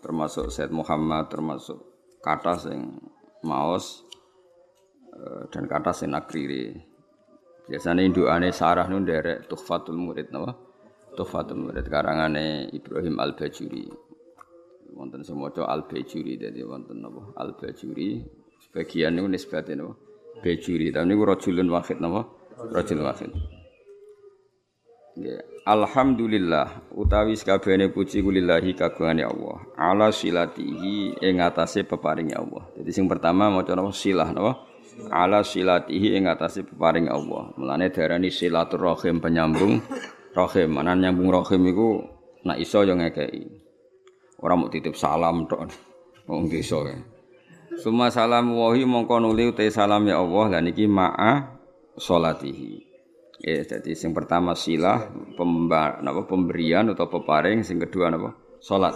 termasuk Said Muhammad termasuk kata sing maos eh, dan kata sing akriri biasanya indukane sarah nun derek tuhfatul murid napa? Tuhfatul murid karangane Ibrahim Al Bajuri wonten maca Al Bajuri dadi wonten napa? Al Bajuri sebagian niku nisbate napa? Bajuri. Tapi niku rajulun wahid napa? Rajul wahid Alhamdulillah utawi sakabehane puji kulillahi kagungane Allah. Ala silatihi ing atase peparinge Allah. Jadi sing pertama maca napa silah napa? Ala silatihi ing atase peparinge Allah. Mulane diarani silaturrahim penyambung rahim. Mana nyambung rahim iku nak iso yo ngekeki. Ora mau titip salam tok. Wong desa ya. Suma salam wahi mongko nuli uta salam ya Allah lan iki ma'a salatihi. Ya, jadi yang pertama silah pemba, napa, pemberian atau peparing, yang kedua napa? Salat.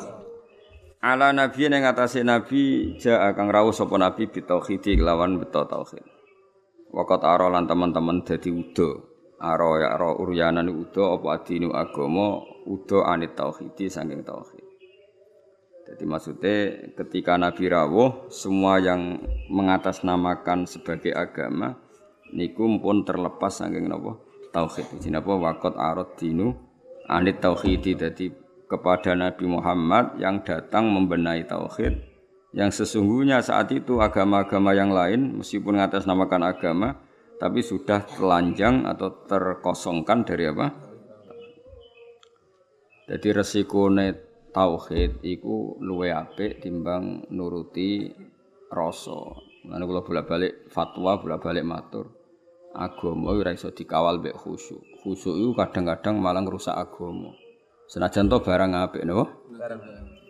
Ala nabi yang ngatasi nabi ja akan rawuh sapa nabi bitauhidi lawan beto tauhid. Wakat aro lan teman-teman dadi udo. Aro ya aro uryanan udo apa adinu agama udo anit tauhidi saking tauhid. Jadi maksudnya ketika Nabi rawuh semua yang mengatasnamakan sebagai agama niku pun terlepas saking napa tauhid. Jadi apa wakot arot dinu anit tauhidi jadi kepada Nabi Muhammad yang datang membenahi tauhid yang sesungguhnya saat itu agama-agama yang lain meskipun namakan agama tapi sudah telanjang atau terkosongkan dari apa? Jadi resikone tauhid iku luwe apik timbang nuruti rasa. Lan kula bolak-balik fatwa, bolak-balik matur agama ora iso dikawal mbek khusyuk. Khusyuk itu kadang-kadang malah ngrusak agama. Senajan to barang apik napa? Barang.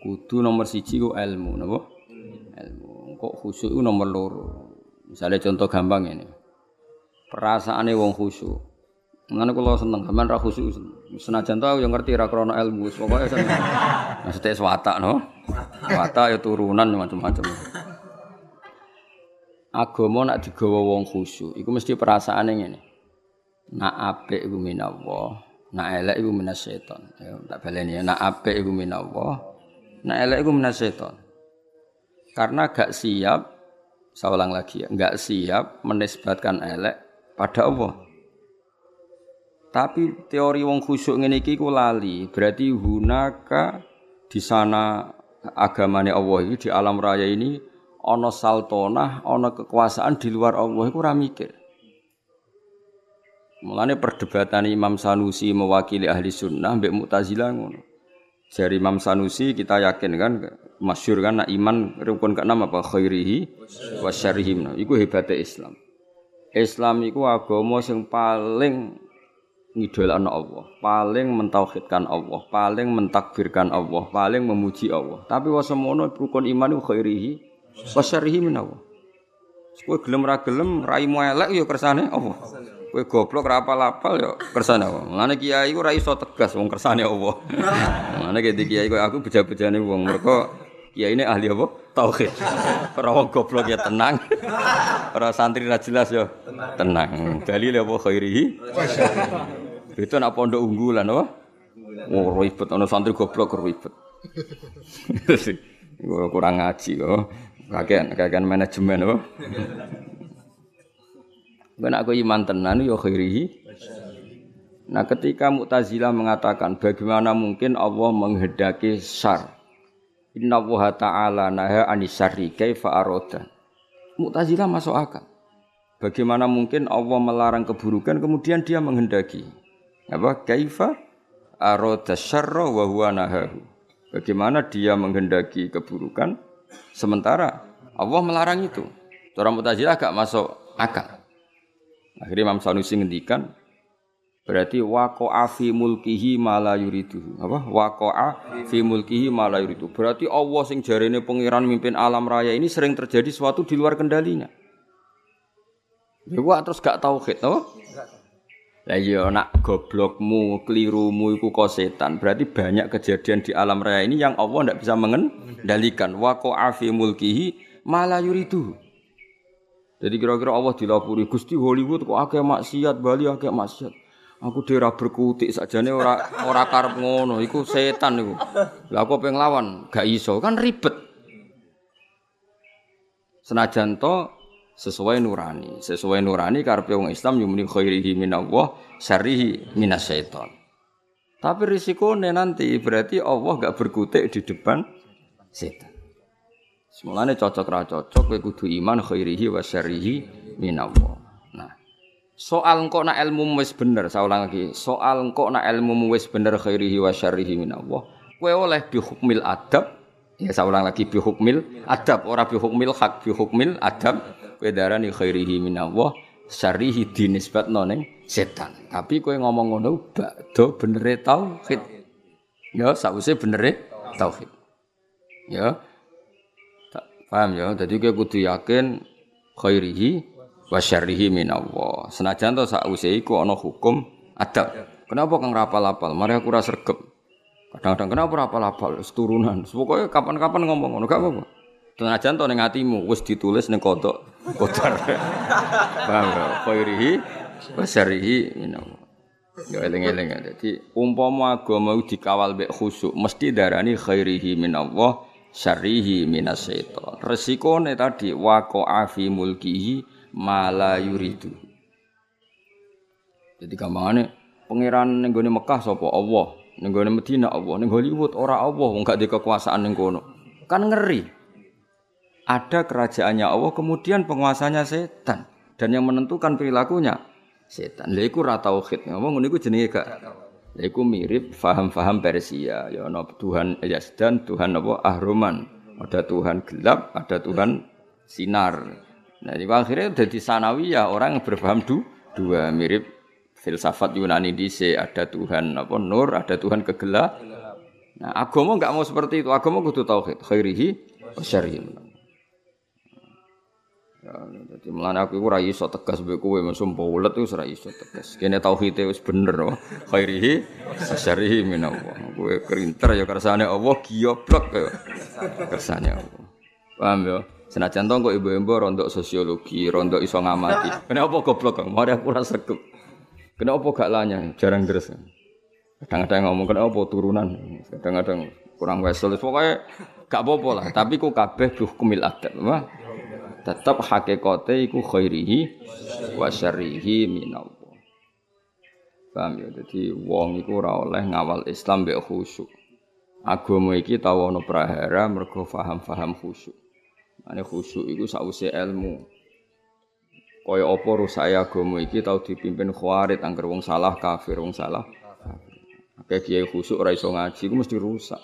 Kudu nomor siji ku ilmu napa? Ilmu. Kok khusyuk itu nomor loro. Misalnya contoh gampang ini. Perasaane wong khusyuk. Ngene kula seneng gaman ra khusyuk. Senajan to yo ngerti ra krana ilmu, pokoke seneng. Maksudnya swatak no. Watak ya turunan macam-macam agama nak digawa wong khusyuk iku mesti perasaane ngene. Nak apik iku minallah nak elek iku minas setan. Ya tak baleni ya nak apik iku minallah nak elek iku minas setan. Karena gak siap saya lagi ya gak siap menisbatkan elek pada Allah. Tapi teori wong khusyuk ngene iki ku lali berarti hunaka di sana agamanya Allah ini di alam raya ini ana saltonah, ana kekuasaan di luar Allah iku ora mikir. Mulane perdebatan Imam Sanusi mewakili ahli sunnah mbek Mu'tazilah ngono. Jari Imam Sanusi kita yakin kan masyhur kan nak iman rukun keenam apa khairihi wa syarrihi. Iku hebatnya Islam. Islam iku agama sing paling ngidolakno Allah, paling mentauhidkan Allah, paling mentakbirkan Allah, paling memuji Allah. Tapi wasemono rukun iman iku khairihi Wasyarihi minawa. Kowe gelem ra gelem raimu elek ya kersane apa? Kowe goblok ra apal-apal ya kersane apa? Mulane kiai ku ra iso tegas wong kersane apa. Mulane ki kiai kok aku beja-bejane wong mergo kiai ini ahli apa? Tauhid. Wong goblok ya tenang. Ora santri ra jelas ya tenang. Dalil apa khairihi? Itu nak pondok unggulan apa? Oh ribet ana santri goblok ribet. kurang ngaji kok. Kakean, kakean manajemen apa? Ben aku iman tenan ya khairihi. Nah, ketika Mu'tazilah mengatakan bagaimana mungkin Allah menghendaki syar. Inna Allah ta'ala naha anisari kaifa aroda. Mu'tazilah masuk akal. Bagaimana mungkin Allah melarang keburukan kemudian dia menghendaki. Apa? Kaifa aroda syarra wa huwa. Bagaimana dia menghendaki keburukan Sementara Allah melarang itu. Orang Mu'tazilah agak masuk akal. Akhirnya Imam Sanusi ngendikan Berarti waqa'a fi mulkihi ma la yuridu. Apa? Waqa'a fi mulkihi ma la yuridu. Berarti Allah sing jarene pangeran mimpin alam raya ini sering terjadi sesuatu di luar kendalinya. Ya terus gak tauhid, apa? Lah iya nak goblokmu, kelirumu iku kok setan. Berarti banyak kejadian di alam raya ini yang Allah ndak bisa mengendalikan. Waqa'a fi mulkihi ma yuridu. Jadi kira-kira Allah dilapuri Gusti Hollywood kok akeh maksiat, Bali akeh maksiat. Aku dhewe berkutik sakjane ora ora karep ngono, iku setan iku. Lah aku pengen lawan, gak iso, kan ribet. Senajan to sesuai nurani, sesuai nurani karepe wong Islam yumni khairihi minallah, syarrihi minasyaiton. Tapi risikonya nanti berarti Allah gak berkutik di depan setan. Semulanya cocok ra cocok kowe kudu iman khairihi wa syarrihi minallah. Soal engkau nak ilmu wis bener, saya ulang lagi. Soal engkau nak ilmu wis bener khairihi wa syarrihi minallah. Kowe oleh bi hukmil adab, ya saya ulang lagi bi hukmil adab, ora bi hukmil hak bi hukmil adab. Kowe darani khairihi minallah, syarrihi dinisbatno ning setan. Tapi kowe ngomong ngono bakdo benere tauhid. Ya, sakwise benere tauhid. Ya. Paham ya? Jadi kowe kudu yakin khairihi wa syarrihi minallah. Senajan to sakwise iku ana hukum adab. Kenapa kang rapal-apal? Mari aku ora. Kadang-kadang kenapa rapal-apal? Wis turunan. Pokoke kapan-kapan ngomong ngono gak apa-apa. Senajan to ning atimu wis ditulis ning kodok kodar. Paham ya? Khairihi wa syarrihi minallah. Ya eling-eling ya. Dadi umpama agama dikawal mek khusyuk mesti darani khairihi minallah syarrihi minasyaiton. Resikone tadi waqa'a fi mulkihi mala yuridu. Jadi gampangane pangeran ning gone Mekah sapa Allah, ning gone Madinah Allah, ning Hollywood ora Allah wong gak di kekuasaan ning kono. Kan ngeri. Ada kerajaannya Allah kemudian penguasanya setan dan yang menentukan perilakunya setan. Lha iku ra tauhid. Ngomong ngono iku jenenge gak Lha iku mirip faham-faham Persia. Ya ana Tuhan Yazdan, Tuhan apa Ahruman. Ada Tuhan gelap, ada Tuhan sinar. Nah, di akhirnya jadi sanawiyah orang yang berpaham du, dua mirip filsafat Yunani dice ada Tuhan apa nur, ada Tuhan kegelap. Nah, agama enggak mau seperti itu. Agama kudu tauhid, khairihi wa syarrihi. Ya, jadi melane aku ora iso tegas mbek kowe mesum paulet wis ora iso tegas. Kene tauhid wis bener oh. Khairihi syarrihi minallah. Kowe kerinter ya kersane Allah giyoblok ya. Kersane Allah. Paham ya? Senajan to kok ibu-ibu rontok sosiologi, rontok iso ngamati. Kenapa goblok kok? Mari aku rasa sregep. Kenapa gak lanya? Jarang deres. Kadang-kadang ngomong kenapa turunan. Kadang-kadang kurang wesel. Pokoknya gak apa-apa lah. Tapi ku kabeh hukumil. Wah. Tetap hakikate iku khairihi wa syarrihi minallah. Paham ya? Jadi wong iku ora oleh ngawal Islam mbek khusyuk. Agama iki tau ana prahara mergo paham-paham khusyuk. Ane khusyuk iku sause ilmu. Kaya apa rusak agama iki tau dipimpin khawarit angger wong salah kafir wong salah. Akeh kiai khusyuk ora iso ngaji iku mesti rusak.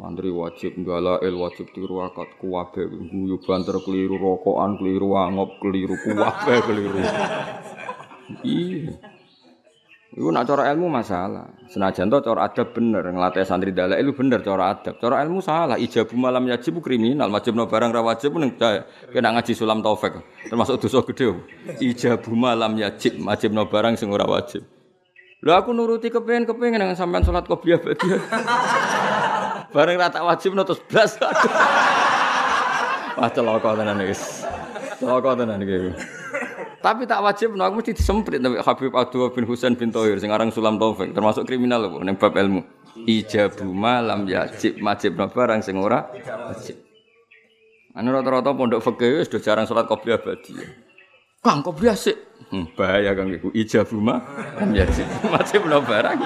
Santri wajib il wajib tiru akad kuwabe guyu banter keliru rokokan keliru angop keliru kuwabe keliru. Iya. Iku nak cara ilmu masalah. Senajan to cara adab bener, ngelatih santri dalek itu bener cara adab. Cara ilmu salah. Ijabu malam yajib kriminal, wajibno barang ra wajib ning kena ngaji sulam taufik. Termasuk dosa gede. Ijabu malam yajib, wajibno barang sing ora wajib. Lah aku nuruti kepengen-kepengen dengan sampean salat qobliyah badiah. bareng ra tak wajibno terus blas. Wah celaka tenan guys. Celaka tenan iki. Tapi tak wajib no, aku mesti disemprit tapi Habib Abdul bin Husain bin Tohir sing aran Sulam Taufik termasuk kriminal lho ning bab ilmu. Ijabu malam yajib wajib no barang sing ora wajib. Anu rata-rata pondok fikih wis jarang salat qobliyah abadi. Kang qobliyah sik. Hmm, bahaya Kang iku ijabu malam yajib wajib no barang.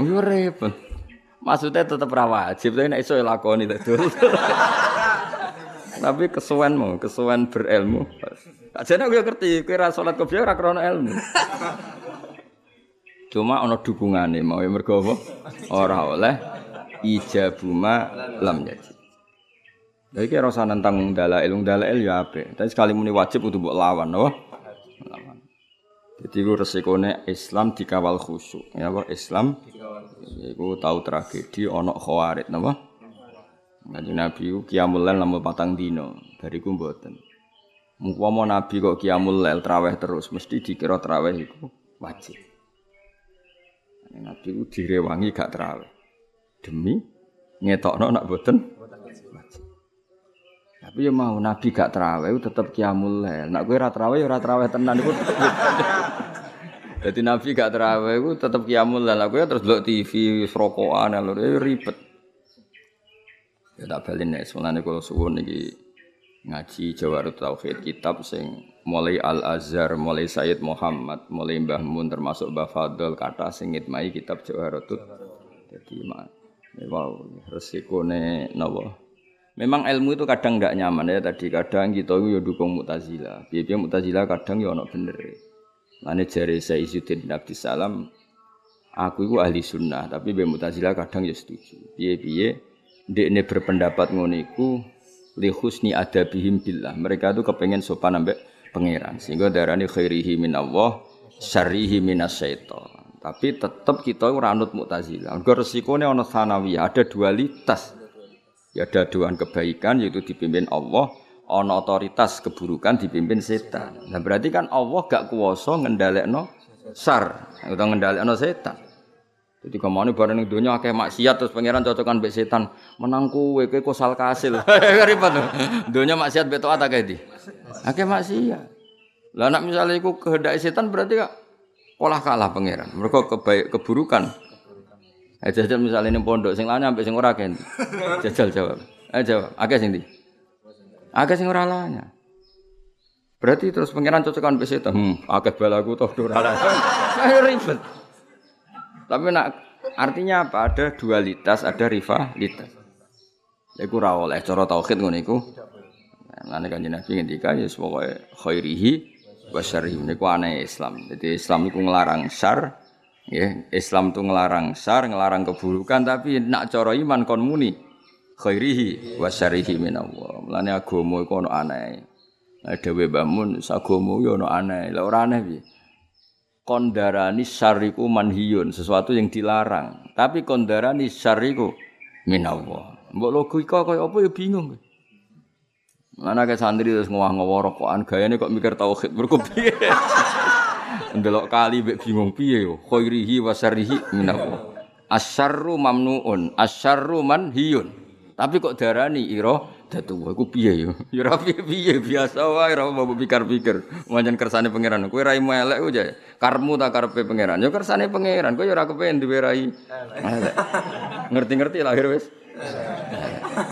Yo repot. Maksudnya tetap ra wajib, tapi nek iso ya lakoni Tapi kesuwen mau, kesuwen berilmu. Ajane aku ngerti, kowe ra salat qobliyah ora krana ilmu. Cuma ana dukungane mau mergo apa? Ora oleh ijabuma lam yaji. Lha iki rasa nentang dalail, dalail ya apik. Tapi sekali muni wajib kudu mbok lawan? Lawan. Jadi ku resikone Islam dikawal khusyuk. Ya apa Islam iku tahu tragedi ana khawarit napa? Kanjeng Nabi ku qiyamul lail lamun patang dina, bariku mboten. Mumpama Nabi kok qiyamul lail traweh terus mesti dikira traweh iku wajib. Nabi ku direwangi gak traweh. Demi ngetokno nak boten wajib. Tapi ya mau Nabi gak terawih tetep kiamul lail. Nak kowe ora terawih ora terawih tenan iku. Jadi Nabi gak terawih iku tetep kiamul lail. Kowe terus delok TV rokokan lho ribet. Ya tak balen nek mulane kula suwun iki ngaji Jawarut Tauhid kitab sing mulai Al Azhar, mulai Sayyid Muhammad, mulai Mbah Mun termasuk Mbah Fadl kata sing ngitmai kitab Jawarut. Jadi mak wow resikone napa Memang ilmu itu kadang tidak nyaman ya tadi kadang kita itu ya dukung mutazila. Biar mutazila kadang ya ono bener. Lane jari saya Izzuddin bin Salam, aku itu ahli sunnah tapi biar mutazila kadang ya setuju. Biar biar dia ini berpendapat ngoniku li husni adabihim billah. Mereka itu kepengen sopan ambek pangeran sehingga darani khairihi min Allah syarrihi minas syaitan. Tapi tetap kita ora anut mutazila. Mergo resikone ana sanawiyah, ada dualitas. Ya ada doan kebaikan yaitu dipimpin Allah, ana otoritas keburukan dipimpin setan. Nah berarti kan Allah gak kuwasa ngendhalekno sar utawa ngendhalekno setan. Jadi ke mana barang ning dunia akeh maksiat terus pangeran cocokan mbek setan menang kowe kowe kosal kasil. Ribet tuh. Dunia maksiat mbek taat akeh di. Akeh maksiat. Lah nek misalnya iku kehendak setan berarti kak olah kalah pangeran. Mereka kebaik keburukan Eh jajal misalnya ini pondok, sing lanya sampai sing ora kan. Jajal jawab. Eh jawab. Akeh sing di. Akeh sing ora lanya. Berarti terus pangeran cocokan mbek setan. Hmm, akeh balaku toh ora lanya. ribet. Tapi nak artinya apa? Ada dualitas, ada rivalitas. Iku ra oleh cara tauhid ngono iku. Lan kanjeng Nabi ngendika ya pokoke khairihi wa syarrihi niku aneh Islam. Jadi Islam iku nglarang syar, Ya, Islam tuh ngelarang sar, ngelarang keburukan, tapi nak cara iman kon muni khairihi wa syarihi minallah. Mulane agama iku ono aneh. Dewe bangun agama yo ono aneh. Lah ora aneh piye? Kondarani syariku manhiyun, sesuatu yang dilarang. Tapi kondarani syariku minallah. Mbok logika kaya apa ya bingung. Mana ke santri terus ngowah-ngowah rokokan gayane kok mikir tauhid berkopi. ndelok kali mbek bingung piye yo khairihi wa syarrihi minallah asyarru mamnuun asyarru manhiyun tapi kok darani ira datu iku piye yo ya ora piye biasa wae ora mau pikir-pikir pancen kersane pangeran kowe ra elek ku ya karmu ta karepe pangeran yo kersane pangeran kowe yo ora kepen duwe rai ngerti-ngerti lahir wis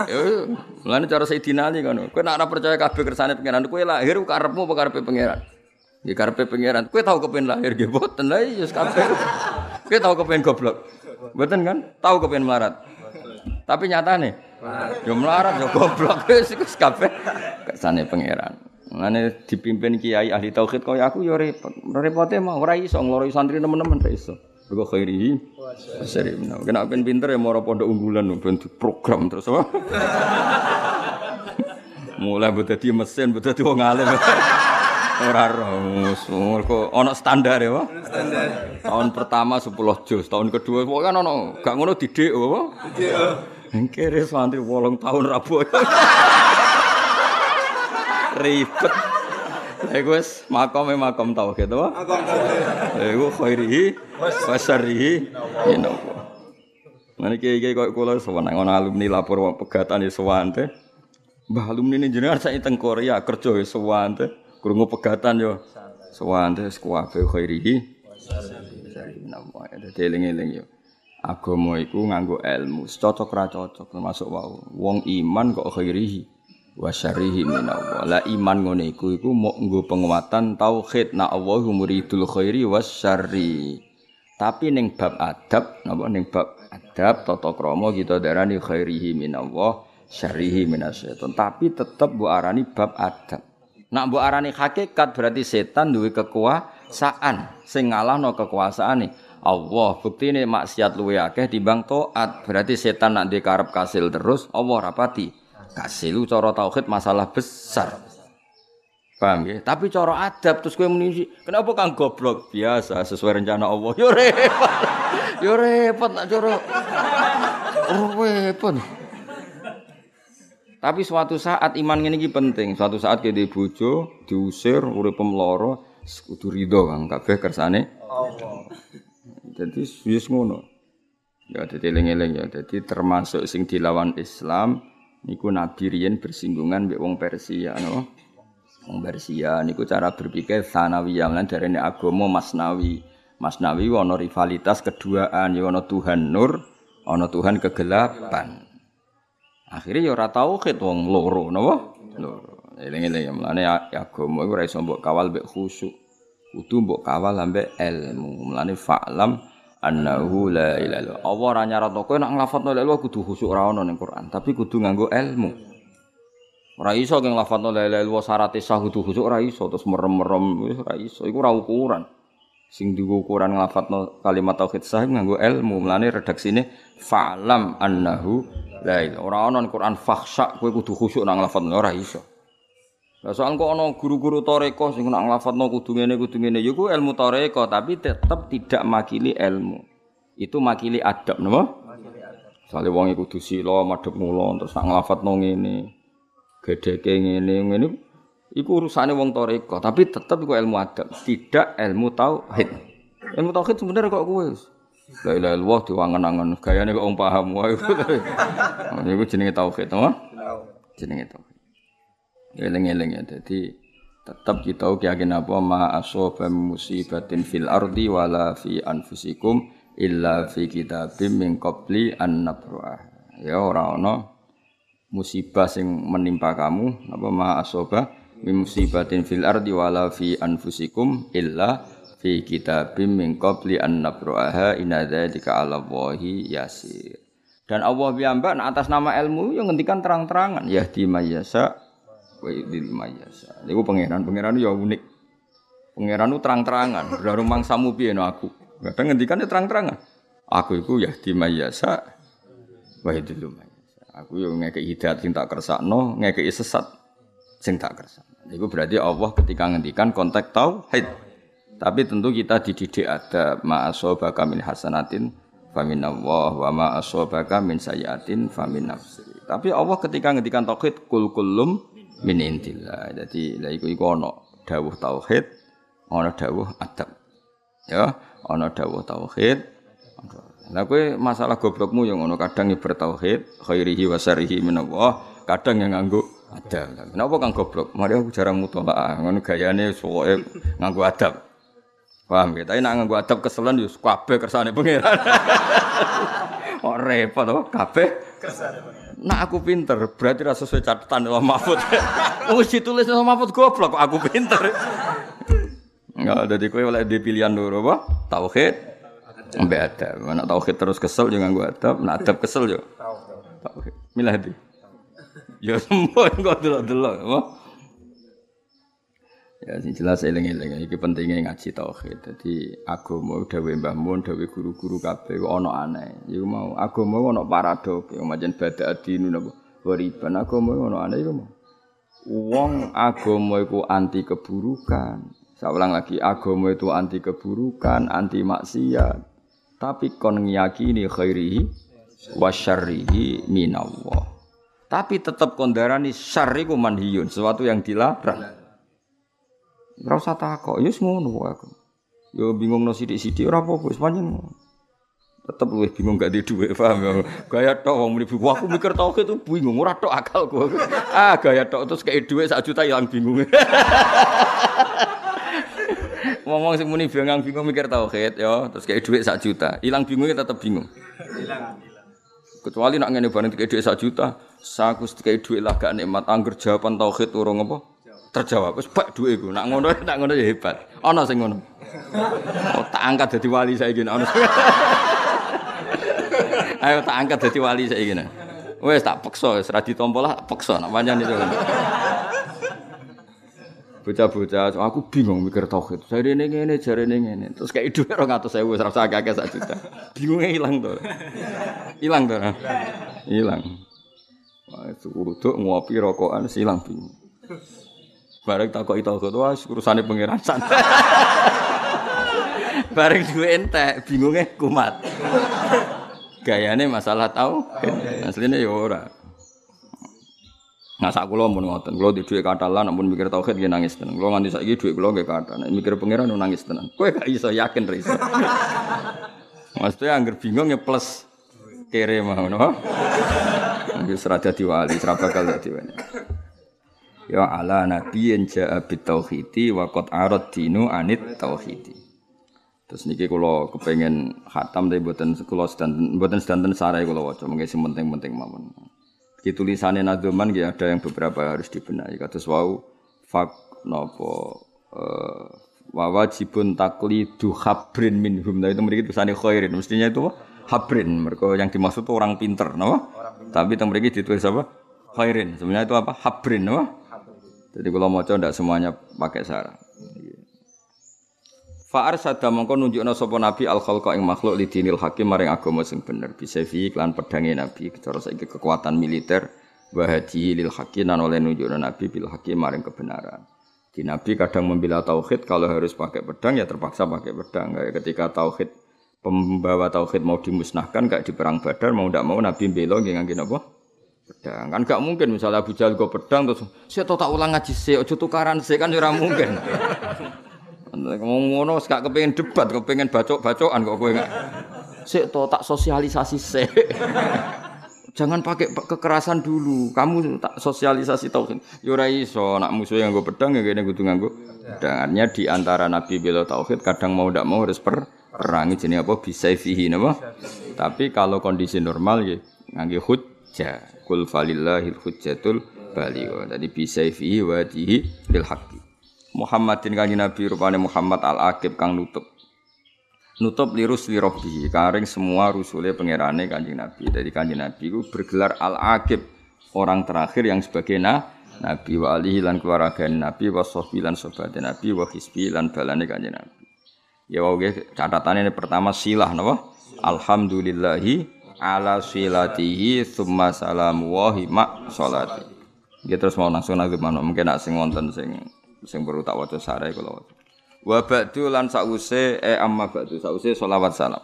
Yo, lan cara Sayyidina Ali ngono. Kowe nek ora percaya kabeh kersane pangeran, kowe lahir karepmu apa karepe pangeran? Ya karepe pangeran. Kowe tau kepen lahir nggih mboten lha ya kabeh. Kowe tau kepen goblok. Mboten kan? Tau kepen melarat. Tapi nyatane yo melarat yo goblok wis iku kabeh kersane pangeran. Mane dipimpin kiai ahli tauhid kaya aku yo repot. Repote mah ora iso ngloroi santri nemen-nemen ra iso. Mergo khairi. Sering. Kena ben pinter ya moro pondok unggulan ben program terus apa? Mulai buat dadi mesin, buat dadi wong alim. Ora ros, mergo ana standar ya. Standar. Tahun pertama 10 juz, tahun kedua kok kan ana gak ngono didik apa? Didik. Engkere santri 8 tahun rabu. Ribet. Iku wis makome makom tauhid, apa? Makom tauhid. Iku khairihi wa syarrihi minallah. Nah iki-iki kok kula sowan ana alumni lapor pegatan ya sowan teh. Mbah alumni ini jenengan sak teng Korea kerja ya sowan teh. Krungu pegatan yo. Sewante sekuwabe khairihi. Dadi eling-eling yo. Agama iku nganggo ilmu, cocok ra cocok termasuk wau. Wong iman kok khairihi wa syarrihi minallah. Lah iman ngene iku iku mau nggo penguatan tauhid na Allahu muridul khairi was syarri. Tapi ning bab adab, napa ning bab adab tata krama kita darani khairihi minallah, syarrihi minasyaiton. Tapi tetep mbok arani bab adab. Nak mbok arani hakikat berarti setan duwe kekuasaan sing ngalahno kekuasaane. Allah buktine maksiat luwe akeh timbang taat. Berarti setan nak dikarep kasil terus Allah rapati. Kasil cara tauhid masalah besar. Paham ya? Tapi cara adab terus kowe muni kenapa kang goblok? Biasa sesuai rencana Allah. Yo repot. Yo repot nak cara. Repot. Tapi suatu saat iman ini penting. Suatu saat kita bojo, diusir, urip pemloro, kudu ridho kang kabeh kersane. Jadi wis ngono. Ya dadi eling-eling ya. Dadi termasuk sing dilawan Islam niku Nabi riyen bersinggungan mbek wong Persia no. Wong Persia niku cara berpikir sanawiyah lan darene agama masnawi. Masnawi ana rivalitas keduaan ya ana Tuhan nur, ana Tuhan kegelapan. Akhirnya ya ora tauhid wong loro napa? Loro. Eling-eling ya mlane agama iku ora iso mbok kawal mbek khusyuk. Kudu mbok kawal ambek ilmu. Mlane fa'lam annahu la ilaha illallah. Allah ora nyaratno kowe nek nglafadzno la ilaha kudu khusyuk ora ono ning Quran, tapi kudu nganggo ilmu. Ora iso keng lafadzno la ilaha illallah syarat sah kudu khusyuk ora iso terus merem-merem wis ora iso. Iku ora ukuran. Sing digo ukuran nglafadzno kalimat tauhid sah nganggo ilmu. Mulane redaksine fa'lam annahu la ilaha. Ora ono ning Quran fakhsha kowe kudu khusyuk nang nglafadzno ora iso. Lah soal kok ana guru-guru toreko sing nak nglafadzno kudu ngene kudu ngene ya ilmu toreko tapi tetap tidak makili ilmu. Itu makili adab napa? Sale wong iku kudu sila madhep mula terus nak nglafadzno ngene. Gedheke ngene ngene iku urusane wong toreko tapi tetap iku ilmu adab, tidak ilmu tauhid. Ilmu tauhid sebenarnya kok kowe La ilaha illallah diwangen-angen gayane kok wong paham wae. Iku jenenge tauhid, napa? Jenenge tauhid. Eling-eling ya. Jadi tetap kita yakin apa ma asoba musibatin fil ardi wala fi anfusikum illa fi kitabim min qabli an nabruah. Ya ora ana musibah sing menimpa kamu apa ma asoba musibatin fil ardi wala fi anfusikum illa fi kitabim min qabli an nabruaha inna dzalika 'ala Allahi yasir. Dan Allah piyambak atas nama ilmu yang ngendikan terang-terangan yahdi mayyasa wa idil mayasa. Niku pangeran, pangeran ya unik. Pangeran itu terang-terangan, berarti mangsamu piye no aku. Kadang ngendikane terang-terangan. Aku iku ya di mayasa wa mayasa. Aku yo ngekek hidayat sing tak kersakno, ngekek sesat sing tak. Niku berarti Allah ketika ngendikan konteks tauhid. Tapi tentu kita dididik ada ma'asobaka min hasanatin famin Allah wa ma asobaka min sayatin famin nafsi. Tapi Allah ketika ngendikan tauhid kul kulum min intillah. Jadi lha iku iku ana dawuh tauhid, ana dawuh adab. Ya, ana dawuh tauhid. Lah kowe masalah goblokmu yang ngono kadang ibar tauhid, khairihi wa syarihi min kadang yang nganggo adab. Kenapa kang goblok? Mari aku jarang mutolaah, ngono gayane pokoke nganggo adab. Paham ya? Tapi nak nganggo adab keselan yo kabeh kersane pangeran. Oh repot to, kabeh kersane Nak aku pinter, berarti rasa sesuai catatan Allah Mahfud. Wis ditulis Allah Mahfud goblok kok aku pinter. Enggak, jadi kowe oleh di pilihan dulu apa? Tauhid. Mbak adab. Nak tauhid terus kesel jangan gua adab, nak adab kesel yo. Tauhid. Milah di. Ya semua kok delok-delok, apa? Ya sing jelas eling-eling iki pentingnya ngaji tauhid. Dadi agama dawuh Mbah Mun, dawuh guru-guru kabeh ana aneh. Iku mau agama ana paradok, ya macam bada adinu napa. Wariban agama ana aneh iku mau. Wong agama iku anti keburukan. Saya ulang lagi, agama itu anti keburukan, anti maksiat. Tapi kon ngiyakini khairihi wa syarrihi minallah. Tapi tetap kondarani syarri ku manhiyun, sesuatu yang dilarang. Ora usah takok, ya ngono aku. Yo bingung no sithik-sithik ora apa-apa, wis pancen tetep luwih bingung gak di dhuwit, paham ya. Gaya tok wong muni aku mikir tauhid itu bingung, ora tok akalku. Ah, gaya tok terus kayak dhuwit sak juta ilang bingung. Ngomong sing muni bingung bingung mikir tauhid ya, terus kayak dhuwit sak juta, ilang bingungnya tetep bingung. Hilang. Kecuali nak ngene bareng kayak dhuwit sak juta, saku kayak dhuwit lah gak nikmat angger jawaban tauhid urung apa? Terjawab. Wis bak duwe iku. Nak ngono nak ngono ya hebat. Ana sing ngono. Oh, tak angkat dadi wali saiki ana. Ayo tak angkat dadi wali saiki. Wes tak peksa wis ra ditampa lah peksa nak pancen itu. Bocah-bocah, aku bingung mikir tauhid. Jarene ngene, jarene ngene. Terus kayak dhuwit 200.000 wis ra usah akeh sak juta. Bingunge ilang to. Ilang to. Ilang. Wah, itu ngopi rokokan silang bingung. Bareng takok itu wah urusane pangeran santai. Bareng duwe entek, bingunge kumat. Gayane masalah tahu, aslinya ya ora. Nah sak kula mun ngoten, kula di dhuwit katalan namun mikir tauhid nggih nangis tenan. Kula nganti saiki dhuwit nggih kathah. Nek mikir pangeran nangis tenan. Kowe gak iso yakin iso. Maksudnya angger bingung ya plus kere mau no. Wis ra dadi wali, ra bakal dadi wali. Ya ala nabiyyin ja'a bit tauhidi wa qad arad dinu anit tauhidi. Terus niki kula kepengen khatam tapi mboten kula sedanten mboten sedanten sarai kula waca mengke sing penting-penting mawon. Di tulisannya Nadoman ya ada yang beberapa harus dibenahi. Kata wau fak nopo uh, wawajibun taklidu habrin minhum. Nah itu mereka tulisannya khairin. Mestinya itu habrin. Mereka yang dimaksud itu orang pinter, no? Tapi yang mereka ditulis apa? Khairin. Sebenarnya itu apa? Habrin, no? Jadi kalau mau coba semuanya pakai syarat. Fa'ar sada mongko nunjukna sapa nabi al khalqa ing makhluk lidinil hakim maring agama sing bener bisa fi lan pedange nabi cara saiki kekuatan militer wa lil hakim nan oleh nunjukna nabi bil hakim maring kebenaran. Di nabi kadang membela tauhid kalau harus pakai pedang ya terpaksa pakai pedang. Kayak ketika tauhid pembawa tauhid mau dimusnahkan kayak di perang Badar mau ndak mau nabi bela nggih ngangge napa? Pedang. Kan gak mungkin misalnya Abu Jahal go pedang terus saya tak ulang ngaji sih, ojo tukaran sih kan ora mungkin. Ngomong ngono gak kepengin debat, kepengin bacok-bacokan kok kowe gak. Sik to tak sosialisasi sik. Jangan pakai kekerasan dulu. Kamu tak sosialisasi tauhid. Ya ora iso, nak musuh yang gue pedang ya kene kudu nganggo pedangannya di antara nabi bela tauhid kadang mau ndak mau harus per perang jenenge apa bisa fihi napa. Tapi kalau kondisi normal ya ngangge hujjah. Kul falillahil hujjatul baligh. Jadi bisa fihi wajihi bil haqqi. Muhammadin kanji Nabi rupane Muhammad al-Aqib kang nutup. Nutup lirus lirobi, karing semua rusule pangerane kanjeng Nabi. Jadi kanjeng Nabi itu bergelar al-Aqib, orang terakhir yang sebagai na, Nabi wa alihi lan keluarga Nabi wa sahbi lan sohbate Nabi wa hisbi lan balane kanjeng Nabi. Ya wae catatan ini pertama silah napa? Alhamdulillahi ala silatihi thumma salamu wa hima salati. Ya terus mau langsung nang mana mungkin nak sing wonten sing sing perlu tak waca sarai kula waca. Wa ba'du lan sause e amma ba'du sause selawat salam.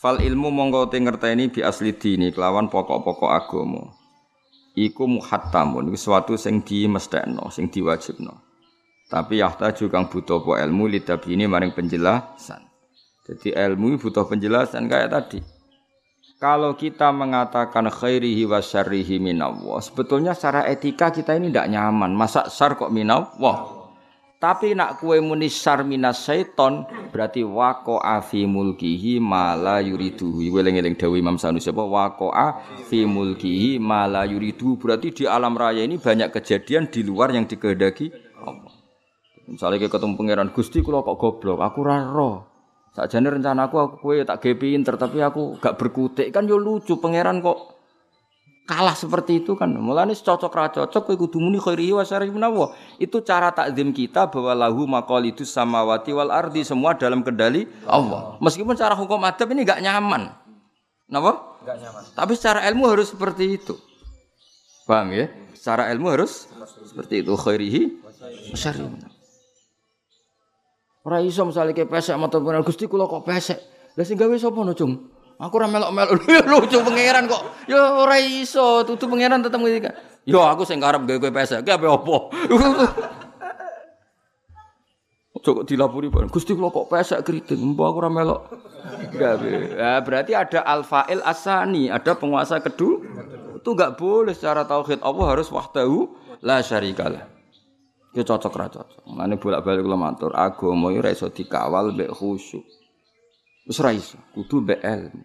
Fal ilmu mongko te ngerteni bi asli dini kelawan pokok-pokok agama. Iku muhattamun iku sesuatu sing dimestekno, sing diwajibno. Tapi yahta juga butuh po ilmu lidabini maring penjelasan. Jadi ilmu butuh penjelasan kayak tadi. Kalau kita mengatakan khairihi wa syarrihi minallah, sebetulnya secara etika kita ini tidak nyaman. Masa syar kok minallah? Tapi nak kue muni syar minas syaiton, berarti wako afi mulkihi mala yuriduhu. Weleng-eleng dawi Imam Sanusi apa? Wako afi mulkihi mala yuriduhu. Berarti di alam raya ini banyak kejadian di luar yang dikehendaki Allah. Misalnya ketemu pangeran Gusti, kalau kok goblok, aku raro. Sakjane rencanaku aku kowe tak gawe pinter tapi aku gak berkutik kan yo lucu pangeran kok kalah seperti itu kan. Mulane cocok ra cocok kowe kudu muni khairi wa syarri menawa. Itu cara takzim kita bahwa lahu maqalidus samawati wal ardi semua dalam kendali Allah. Meskipun cara hukum adab ini gak nyaman. Napa? Gak nyaman. Tapi secara ilmu harus seperti itu. Paham ya? Secara ilmu harus seperti itu khairihi wa syarri Ora iso misale ke pesek mata Gusti kula kok pesek. Lah sing gawe sapa no, Cung? Aku ora melok-melok lucu pangeran kok. Ya ora iso, tutu pangeran tetep ngendika. Yo aku sing karep gawe pesek, ki ape opo? Coba dilapuri. Gusti kula kok pesek keriting, mbok aku ora melok. Gawe. Ya berarti ada al-fa'il asani, ada penguasa kedua. Itu enggak boleh secara tauhid Allah harus wahdahu la syarikalah. Ya cocok ra cocok. Mane bolak-balik kula matur, agama yo ora iso dikawal mbek khusyuk. Wis ra iso, kudu mbek ilmu.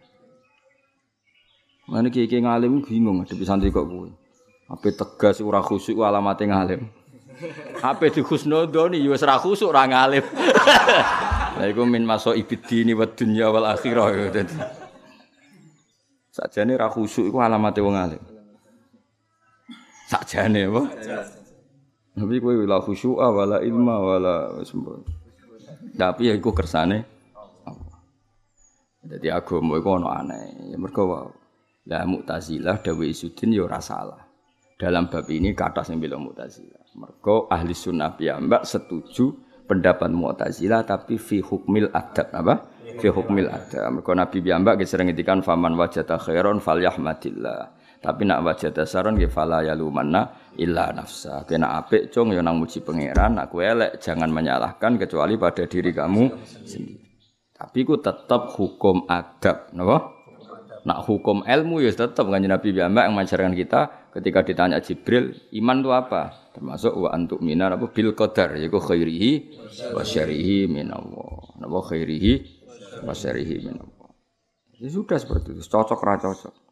Mane kiye ngalim bingung ngadepi santri kok kuwi. Ape tegas ora khusyuk alamate ngalim. Ape di khusnudoni yo wis ra khusyuk ora ngalim. Lah iku min maso ibidini wa dunya wal akhirah. Sakjane ra khusyuk iku alamate wong alim. Sakjane apa? Tapi kowe wala khusyu'a wala ilma wala. Tapi ya iku kersane Jadi agama iku ana aneh. Ya mergo wae. Lah Mu'tazilah dawe Isudin ya ora salah. dalam bab ini kata yang bilang Mu'tazilah. Mergo ahli sunnah piyambak setuju pendapat Mu'tazilah tapi fi hukmil adab apa? Fi hukmil adab. Mergo Nabi piyambak sering ngendikan faman wajata khairon falyahmadillah. Tapi nak wajata saron nggih fala yalumanna illa nafsa. Kena apik cung ya nang muji pangeran, aku elek jangan menyalahkan kecuali pada diri kamu sendiri. Tapi ku tetap hukum adab, napa? Nak hukum ilmu ya tetap kan Nabi Muhammad yang mengajarkan kita ketika ditanya Jibril, iman itu apa? Termasuk wa antuk minar apa bil qadar yaiku khairihi wa syarihi minallah. Napa khairihi wa syarihi minallah. Ya sudah seperti itu, cocok ra cocok.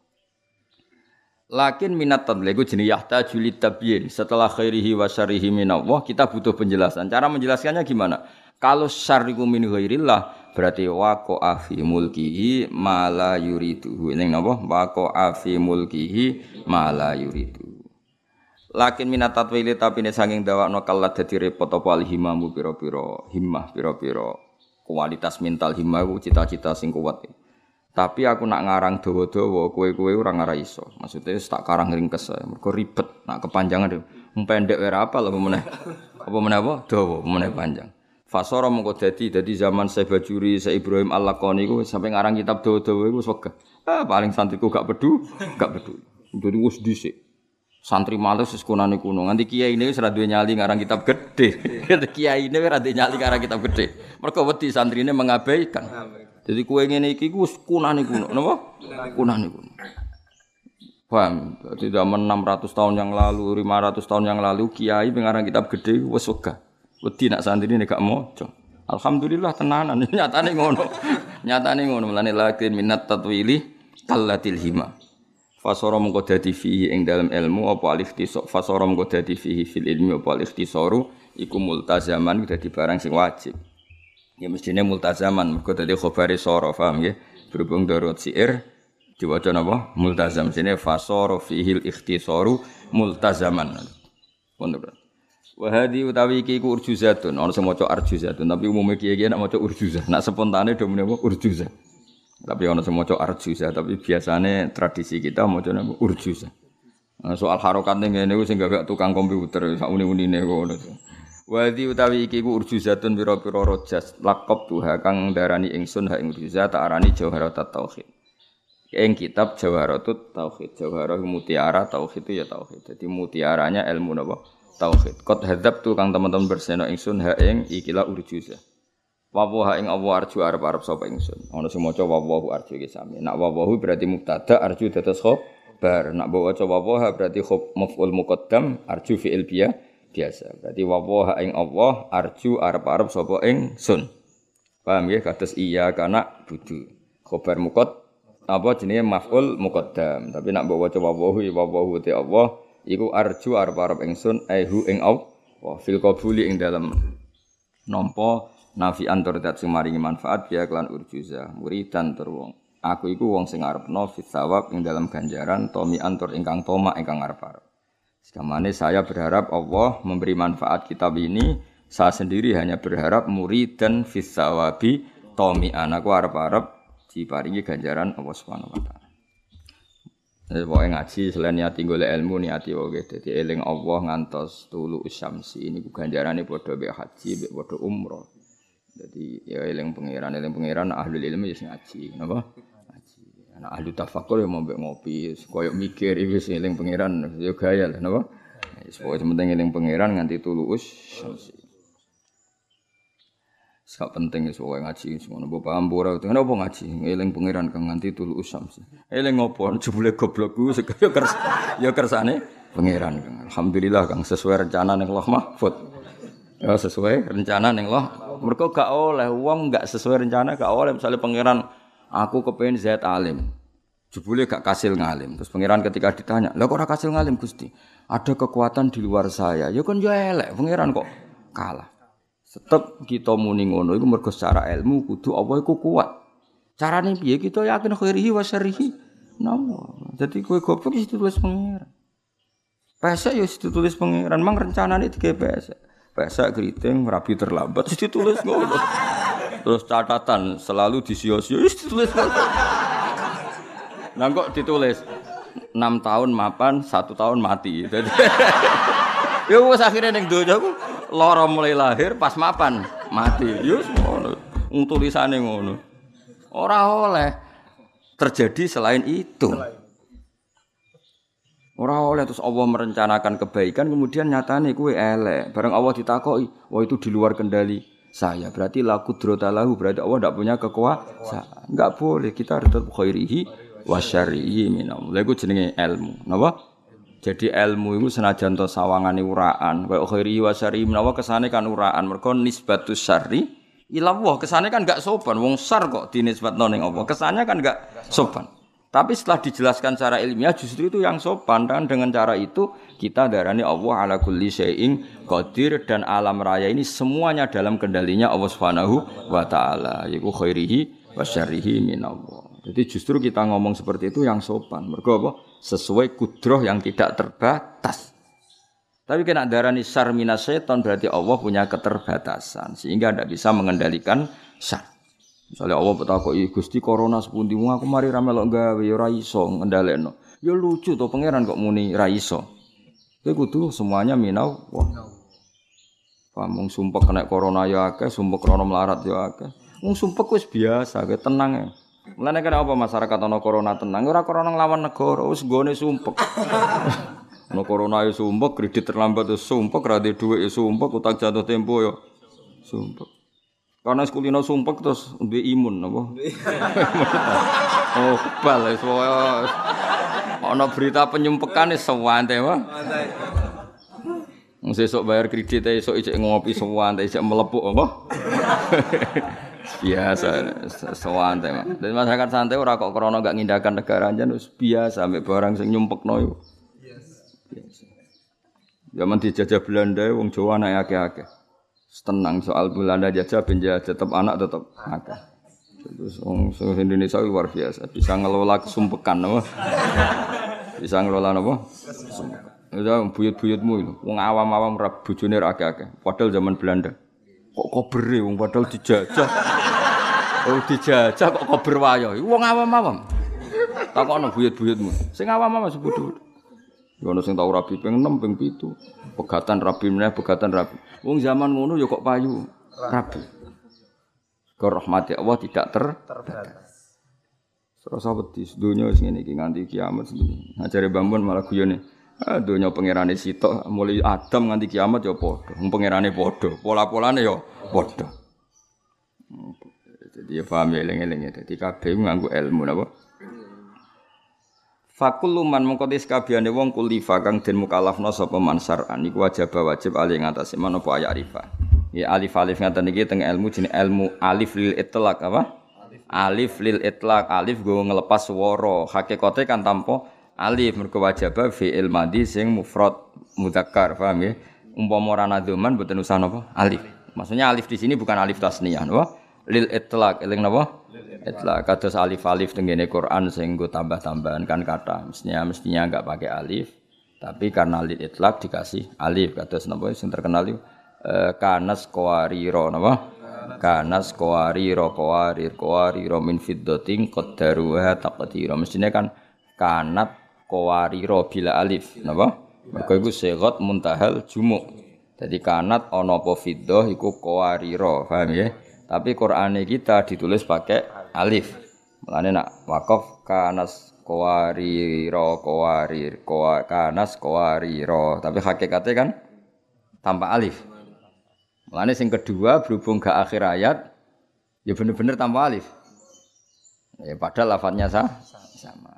Lakin minat tadliku jenis yahta juli tabyin. Setelah khairihi wa syarihi minallah, kita butuh penjelasan. Cara menjelaskannya gimana? Kalau syariku min ghairillah, berarti waqo afi mulkihi mala yuridu ini napa waqo afi mulkihi mala yuridu lakin minat tatwili tapi ne saking dawakno kalat dadi repot apa al himamu pira-pira himmah pira-pira kualitas mental himmah cita-cita sing kuat tapi aku nak ngarang dawa-dawa kowe-kowe ora ngara iso maksudnya tak karang ringkes mergo ribet nak kepanjangan pendek ora apa lho meneh apa meneh apa dawa meneh panjang Fasara mengko dadi dadi zaman saya Bajuri, saya Ibrahim Al-Laqani ku sampai ngarang kitab dawa-dawa iku wis Ah paling santriku gak pedu, gak pedu. Dadi wis dhisik. Santri males wis kunane kuno. Nganti kiai ini wis ora duwe nyali ngarang kitab gede. kiai ini ora duwe nyali ngarang kitab gede. Mergo wedi santrine mengabaikan. Jadi kue ngene iki ku kunane kuno. Napa? Kunane kuno. Paham? Jadi zaman 600 tahun yang lalu, 500 tahun yang lalu kiai pengarang kitab gede wis wegah. Wedi nak santri ini gak maca. Alhamdulillah tenanan nyatane ngono. nyatane ngono mulane lakin minat tatwili kallatil hima. Fasara mengko dadi fihi ing dalam ilmu apa alif tisok fasara mengko dadi fihi fil ilmi apa alif tisoru iku multazaman dadi barang sing wajib. Ya mestine multazaman mergo dadi khabare sara paham nggih. Berhubung darurat siir diwaca napa? Multazam sine fasara fihil ikhtisaru multazaman. Wonten. Wahadi utawi iki ku urjuzatun, ana sing maca arjuzatun, tapi umumnya kiye-kiye nak maca urjuzah. Nak spontane do menapa urjuzah. Tapi ana sing maca arjuzah, tapi biasane tradisi kita maca napa urjuzah. Nah, soal harokat ning ngene ku sing gak tukang komputer sak uni-unine ngono. Wadi utawi iki ku urjuzatun pira-pira rojas lakop tuha kang darani ingsun ha ing urjuzah tak arani jawharat tauhid. Ing kitab jawharatut tauhid, jawharah mutiara tauhid itu ya tauhid. Jadi mutiaranya ilmu napa? tauhid. Kot hadap tu kang teman-teman berseno ingsun ha ing ikilah urjuza. Wawu ha ing Allah arju arep arep sapa ingsun. Ana sing maca wawu arju iki sami. Nak wawu berarti mubtada arju dados bar. Nak maca wawu berarti khob maf'ul muqaddam arju fi'il biya biasa. Berarti wawu ha ing Allah arju arep arep sapa ingsun. Paham ya kados iya kana budu. Khobar mukot apa jenenge maf'ul muqaddam. Tapi nak mbok waca wawu wawu te Allah iku arju arep-arep ingsun ehu ing Allah fil qabuli ing dalem nampa nafi antur dat maringi manfaat biya kelan urjuza muridan tur wong aku iku wong sing arepno fit sawab ing dalam ganjaran tomi antur ingkang toma ingkang arep-arep Sekamane saya berharap Allah memberi manfaat kitab ini saya sendiri hanya berharap murid dan fisawabi tomi anakku arep-arep diparingi ganjaran Allah Subhanahu wa taala Jadi pokoknya ngaji selain niati golek ilmu niati wae Jadi eling Allah ngantos tulu usyamsi ini ganjaran ini bodoh be haji be bodoh umroh. Jadi ya eling pangeran eling pangeran ahli ilmu ya ngaji, napa? Anak ahli tafakur ya mau ngopi, koyo mikir iki sing eling pangeran ya gaya lah napa? Ya, pokoknya penting eling pangeran nganti tulu usyamsi. Sak penting wis wae ngaji ngono mbok paham ora kenapa ngaji eling pangeran kang nganti tulu usam. Eling ngopo jebule goblok ku ya kers ya kersane pangeran. Alhamdulillah kang sesuai rencana ning Allah Mahfud. Ya sesuai rencana ning Allah. Mergo gak oleh wong gak sesuai rencana gak oleh misalnya pangeran aku kepengin zat alim. Jebule gak kasil ngalim. Terus pangeran ketika ditanya, "Lah kok ora kasil ngalim Gusti?" Ada kekuatan di luar saya. Ya kan ya elek pangeran kok kalah. Tetep kita muni ngono iku mergo secara ilmu kudu Allah iku kuat. Carane piye kita yakin khairihi wa syarrihi. Namo. Jadi kowe goblok wis ditulis pengiran. Pesek ya ditulis pengiran, mang rencanane digawe pesek. Pesek keriting rapi terlambat ditulis ngono. Terus catatan selalu disio-sio wis ditulis. Nah kok ditulis enam tahun mapan, satu tahun mati. Ya wes akhirnya neng dojo aku loro mulai lahir pas mapan mati. Yus ngono, tulisane ngono. Ora oleh terjadi selain itu. Ora oleh terus Allah merencanakan kebaikan kemudian nyatane kue elek. Bareng Allah ditakoki, wah itu di luar kendali saya. Berarti laku drotalahu berarti Allah tidak punya kekuasaan. Enggak boleh kita harus khairihi wa syarrihi minam. Lha iku jenenge ilmu. Napa? Jadi ilmu itu senajan to sawangane uraan, kaya khairihi wa syarrihi menawa kesane kan uraan. Mergo nisbatus syarri ila Allah kesane kan enggak sopan. Wong sar kok dinisbatno ning Allah. Kesannya kan enggak sopan. Tapi setelah dijelaskan secara ilmiah justru itu yang sopan dan dengan cara itu kita darani Allah ala kulli syai'in qadir dan alam raya ini semuanya dalam kendalinya Allah Subhanahu wa taala yaiku khairihi wa syarrihi minallah. Jadi justru kita ngomong seperti itu yang sopan. Mergo apa? Sesuai kudroh yang tidak terbatas. Tapi kena darani syar minas setan berarti Allah punya keterbatasan sehingga tidak bisa mengendalikan syar. Misalnya Allah bertakoi Gusti corona sepundi mu aku mari ra melok gawe ya ora iso ngendhalekno. Ya lucu to pangeran kok muni ra iso. Kowe kudu semuanya minau wah. Pamung sumpek kena corona ya akeh, sumpek corona melarat ya akeh. Wong sumpek wis biasa, kowe tenang ya. Mulane kan apa masyarakat ana corona tenang, ora corona nglawan negara, wis gone sumpek. Ana corona ya sumpek, kredit terlambat ya sumpek, ra duit ya sumpek, utang jatuh tempo ya sumpek. Karena sekulino sumpek terus lebih imun apa? oh, bal wis ana berita penyumpekan wis sewante wae. Wong sesuk bayar kredit esuk ijek ngopi sewante ijek melepuk apa? biasa sewante mah. Dan masyarakat santai ora kok krana gak ngindakan negara aja wis biasa ambek barang sing nyumpekno yo. Biasa. Zaman dijajah Belanda wong Jawa anak akeh-akeh tenang soal bulan jajah penjajah tetap anak tetap akeh. Terus wong Indonesia luar biasa, bisa ngelola kesumpekan apa? Bisa ngelola apa? Kesumpekan. Ya buyut-buyutmu itu, wong awam-awam rap bojone akeh-akeh. Padahal zaman Belanda. Kok kobere wong padahal dijajah. Oh dijajah kok kober wayo. Wong awam-awam. Takokno buyut-buyutmu. Sing awam-awam sebut Ya ono sing tau rabi ping 6 ping 7. Pegatan rabi meneh pegatan rabi. Wong zaman ngono ya kok payu rabi. Ke rahmati Allah tidak ter terbatas. Serasa wedi donya wis ngene iki nganti kiamat sini. Ajare Bambun malah guyone. Ah donya pangerane sitok mulai Adam nganti kiamat ya padha. Wong pangerane padha, pola-polane ya padha. Jadi ya paham ya eling-eling ya. Kabeh nganggo ilmu napa? Fakul luman mongko tis kabehane wong kulifa kang den mukallafna sapa mansaran iku wajib wajib ali ngatasi menapa ayat arifa. Ya alif alif ngaten iki teng ilmu jenenge ilmu alif lil itlaq apa? Alif lil itlaq alif go ngelepas swara. Hakikate kan tanpa alif mergo wajib fi'il madhi sing mufrad mudzakkar paham ya? Umpama ora nadzuman mboten usah napa? Alif. Maksudnya alif di sini bukan alif tasniyah, napa? Lil itlaq, eling napa? Itla kados alif-alif tenggene Quran sing nggo tambah-tambahan kan kata. Mestinya mestinya enggak pakai alif tapi karena lid itlak dikasih alif. Kados napa sing terkenal itu e, kanas qawariro napa? Kanas qawariro qawarir qawariro min fiddatin qaddaruha taqdira. Mestinya kan kanat qawariro bila alif napa? Mergo iku segot muntahal jumuk. Jadi kanat ana apa fiddah iku qawariro paham ya? Tapi Quran kita ditulis pakai alif. Mulane nak wakaf kanas kawari ro kawari kanas kawari ro. Tapi hakikatnya kan tanpa alif. Mulane sing kedua berhubung ke akhir ayat ya bener-bener tanpa alif. Ya padahal lafadznya sah, sama.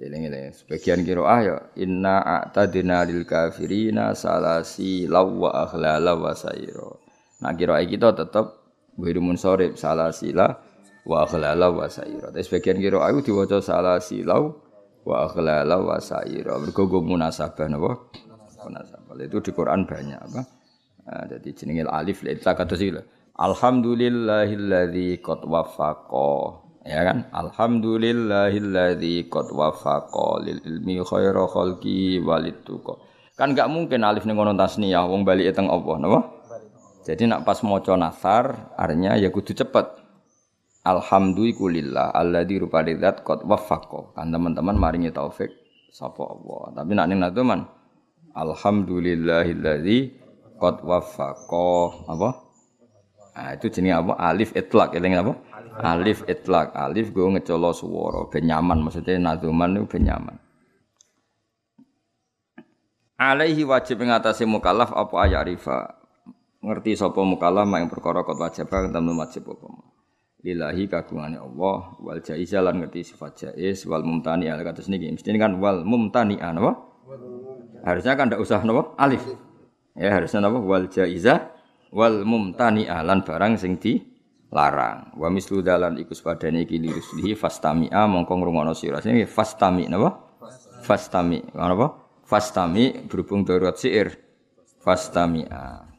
Jadi sebagian kiroah ya inna a'tadina lil kafirina salasi lawa akhlala wa sayro. Nah kiroah kita tetap Wiru munsorib salah sila wa akhlala wa saira. Tapi sebagian kira ayu diwaca salah silau wa akhlala wa saira. Mergo munasabah napa? Munasabah. Itu di Quran banyak apa? Nah, jadi jenenge alif la kata sila. Alhamdulillahilladzi qad wafaqa. Ya kan? Alhamdulillahilladzi qad wafaqa lil ilmi khaira khalqi walid Kan gak mungkin alif ning ngono tasniyah wong balik teng Allah, napa? Jadi nak pas maca nasar artinya ya kudu cepet. Alhamdulillah alladzi rupane zat qad waffaqo. Kan teman-teman maringi taufik sapa Allah. Tapi nak ning man Alhamdulillahilladzi qad waffaqo apa? Nah, itu jenis apa? Alif itlak, eling apa? Alif itlak. Alif gue ngecolo suworo, ben nyaman maksudnya nazuman itu ben. Alaihi wajib mengatasi mukallaf apa ayarifa. Ngerti sapa mukallaf mak perkara kot wajib kang temen wajib apa. Lillahi kagungane Allah wal jaiza lan ngerti sifat jaiz wal mumtani al kados niki. Mesti kan wal mumtani apa? Harusnya kan ndak usah napa? Alif. Ya harusnya napa? Wal jaiza wal mumtani lan barang sing di larang. Wa mislu dalan iku sepadane iki liruslihi fastami'a mongko ngrungokno sira. Sing fastami napa? Fastami. Napa? Fastami berhubung darurat syair. Fastami'a.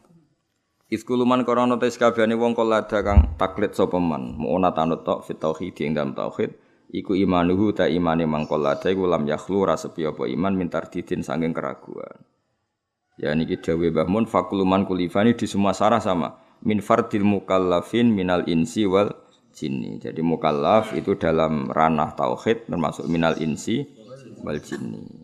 Iskuluman korona tes kabehane wong lada kang taklid sapa man, mu'ona tanut tok fit tauhid ing dalam tauhid, iku imanuhu ta imane mangko lada iku lam yakhlu ra sepi apa iman mintar didin saking keraguan. Ya niki dawe Mbah Mun fakuluman kulifani di semua sarah sama. Min fardil mukallafin minal insi wal jinni. Jadi mukallaf itu dalam ranah tauhid termasuk minal insi wal jinni.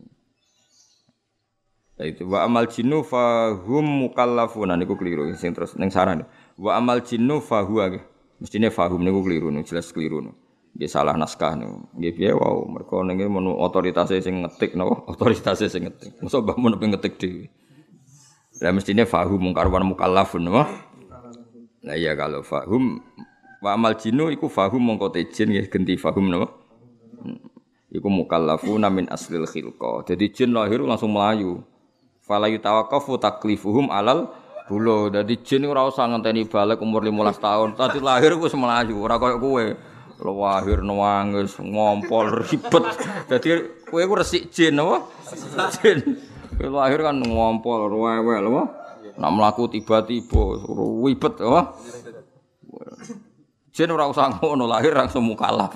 Itu wa amal jinnu fahum mukallafuna niku keliru sing terus ning saran. Wa amal jinnu fahuwa mestine fahum niku keliru niku jelas keliru. Nggih salah naskah niku. Nggih piye wow mergo ning menu otoritasé sing ngetik napa otoritasé sing ngetik. Mosok mbah mun ngetik dhewe. Lah mestine fahum mungkarwan mukallafun napa? Lah iya kalau fahum wa amal jinnu iku fahum mongko tejin nggih genti fahum napa? Hmm. Iku mukallafuna min aslil khilqa. Jadi jin lahir langsung melayu. Fala yutawaqqafu taklifuhum alal bulo. Dadi jin ora usah ngenteni balik umur 15 tahun. Tadi lahir wis melayu, ora koyo kowe. Lahir nangis, ngompol ribet. Dadi kowe ku resik jin apa? Jin. Lahir kan ngompol rewel apa? Nak mlaku tiba-tiba ribet apa? Jin ora usah ngono, lahir langsung mukalaf.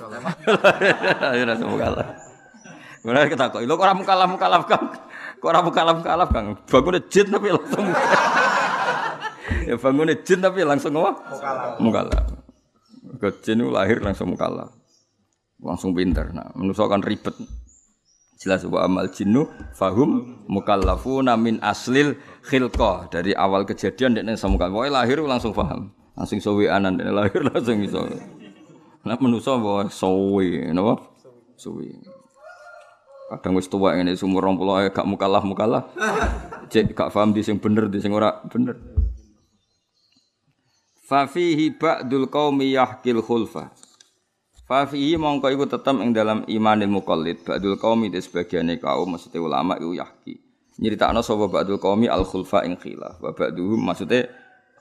lahir langsung mukalaf. Benar kita kok, lo ora mukalaf mukalaf kan? Kok ora mukalaf-mukalaf Kang? Bangun jin tapi langsung Ya bangun jin tapi langsung apa? Mukalaf. Mukalaf. jin itu lahir langsung mukalaf. Langsung pinter. Nah, manusia kan ribet. Jelas wa amal jinnu fahum mukallafuna min aslil khilqah. Dari awal kejadian dia sama mukallaf. Pokoknya lahir langsung paham. Langsung anan dia lahir langsung iso. Nah manusia bawa sawi, napa? Sawi. Kadang wis tuwa ngene umur 20 ae gak mukalah-mukalah. Cek gak paham di sing bener di sing ora bener. Fa fihi ba'dul qaumi yahkil khulfa. Fa fihi mongko iku tetep ing dalam imanil muqallid ba'dul qaumi di sebagiane kaum maksudnya ulama iku yahki. Nyeritakno sapa ba'dul qaumi al khulfa ing khilaf. Wa ba'duhum maksudnya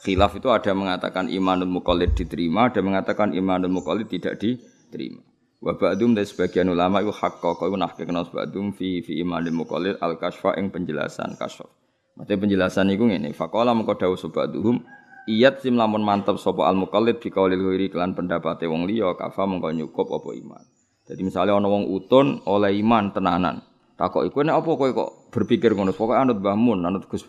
khilaf itu ada mengatakan imanul muqallid diterima, ada mengatakan imanul muqallid tidak diterima. Wa ba'dum dari sebagian ulama hakka kau nahke kenal ba'dum fi fi imanil muqallid al kasfa ing penjelasan kasf. Maksudnya penjelasan iku ngene, faqala mengko dawuh sebaduhum iyat sim lamun mantep sapa al muqallid bi qaulil ghairi kelan pendapate wong liya kafa mengko nyukup apa iman. Jadi misalnya ana wong utun oleh iman tenanan. Takok iku nek apa kowe kok berpikir ngono? Pokoke anut Mbah Mun, anut Gus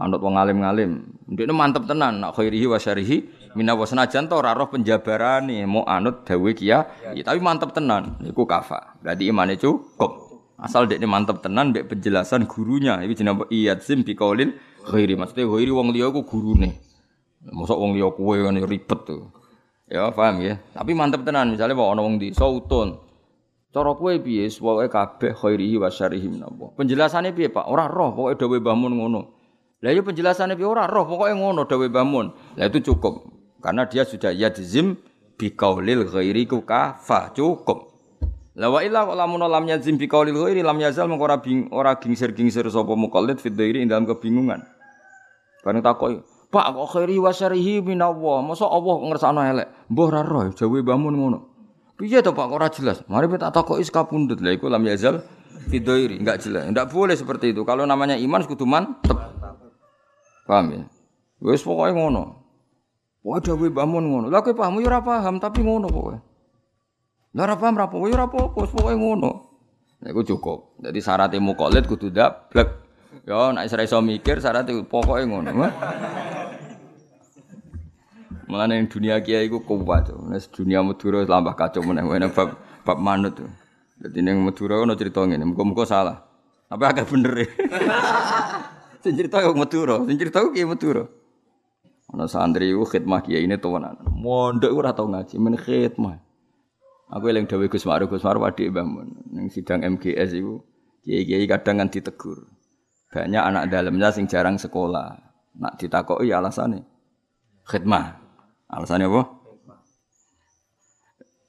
anut wong alim-alim. Ndekne mantep tenan nak khairihi wa syarihi Minawa senajan to ora roh penjabarane mau anut dawe kia, ya, tapi mantep tenan iku kafa. Berarti imane cukup. Asal dekne mantep tenan mbek penjelasan gurunya. Iki jenenge iyadzim bi qaulil ghairi. Maksudnya ghairi wong liya ku gurune. Mosok wong liya kowe ngene ribet tuh. Ya paham ya. Tapi mantep tenan misalnya bawa ana wong di sautun. Cara kowe piye pokoke kabeh khairihi wa syarihi. Penjelasannya piye Pak? Ora roh pokoke dawuh bangun ngono. Lah iya penjelasannya piye ora roh pokoke ngono dawuh bangun. Lah itu cukup. Karena dia sudah yadzim bi qaulil ghairi kafa cukup. La wa illa lamun lam yadzim bi qaulil ghairi lam yazal mengko ora bing ora gingsir-gingsir sapa muqallid fi dhairi ing dalam kebingungan. Bareng takoki, Pak kok khairi wa syarihi minallah. Masa Allah ngersakno elek. Mbah roh jawe bangun ngono. Piye to Pak ora jelas? Mari kita takoki sekapundhut. Lah iku lam yazal fi dhairi enggak jelas. Enggak boleh seperti itu. Kalau namanya iman kudu mantep. Paham ya? Wis pokoke ngono. Wah Mbah Mun ngono. Lah kowe paham ya ora paham tapi ngono pokoke. Lah ora paham ra pokoke ya ora apa-apa, ngono. Nah iku cukup. Jadi syaratnya mukolit kudu dablek. Ya nek ora iso mikir syaratnya pokoke ngono. Mulane ning dunia kiai iku kuat. Nek dunia Madura lambah kacau meneh wene bab bab manut. Dadi ning Madura ono crita ngene, muga-muga salah. Tapi agak bener e. Sing cerita kok Madura, sing cerita kok kiai Madura. Ana santri iku khidmah kiai ini tuwanan. Mondok ora tau ngaji, men khidmah. Aku eling dawuh Gus Ma'ruf, Gus Ma'ruf adik Mbah Mun ning sidang MGS iku kiai-kiai kadang kan ditegur. Banyak anak dalamnya sing jarang sekolah. Nak ditakoki alasane khidmah. Alasane apa?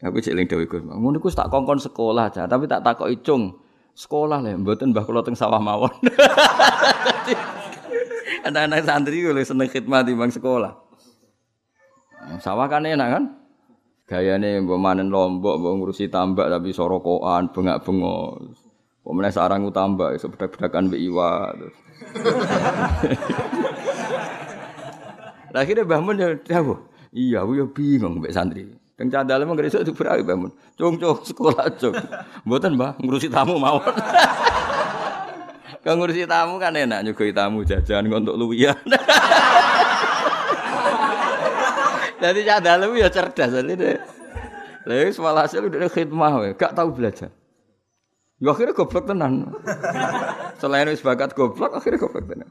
Aku cek eling dawuh Gus. Ngono iku tak kongkon sekolah aja, tapi tak takoki cung. Sekolah lah, mboten mbah kula teng sawah mawon. Anak-anak santri kalau seneng khidmat bang sekolah. Sawah kan enak kan? Gayane mbok manen lombok, mbok ngurusi tambak tapi sorokoan, bengak-bengok. Pemenang sarang tambak, sebedak-bedakan mbek iwa. Lah akhirnya Mbah Mun ya Iya, aku ya bingung mbek santri. Teng candale mung gresik diberawi Mbah Mun. Cung cung sekolah cung. Mboten Mbah, ngurusi tamu mawon. Kang ngurusi tamu kan enak nyugoi tamu jajan untuk luwian. Jadi cadal ya cerdas jadi. Lalu semalah hasil udah khidmah gak tahu belajar. Ya akhirnya goblok tenan. Selain wis bakat goblok, akhirnya goblok tenan.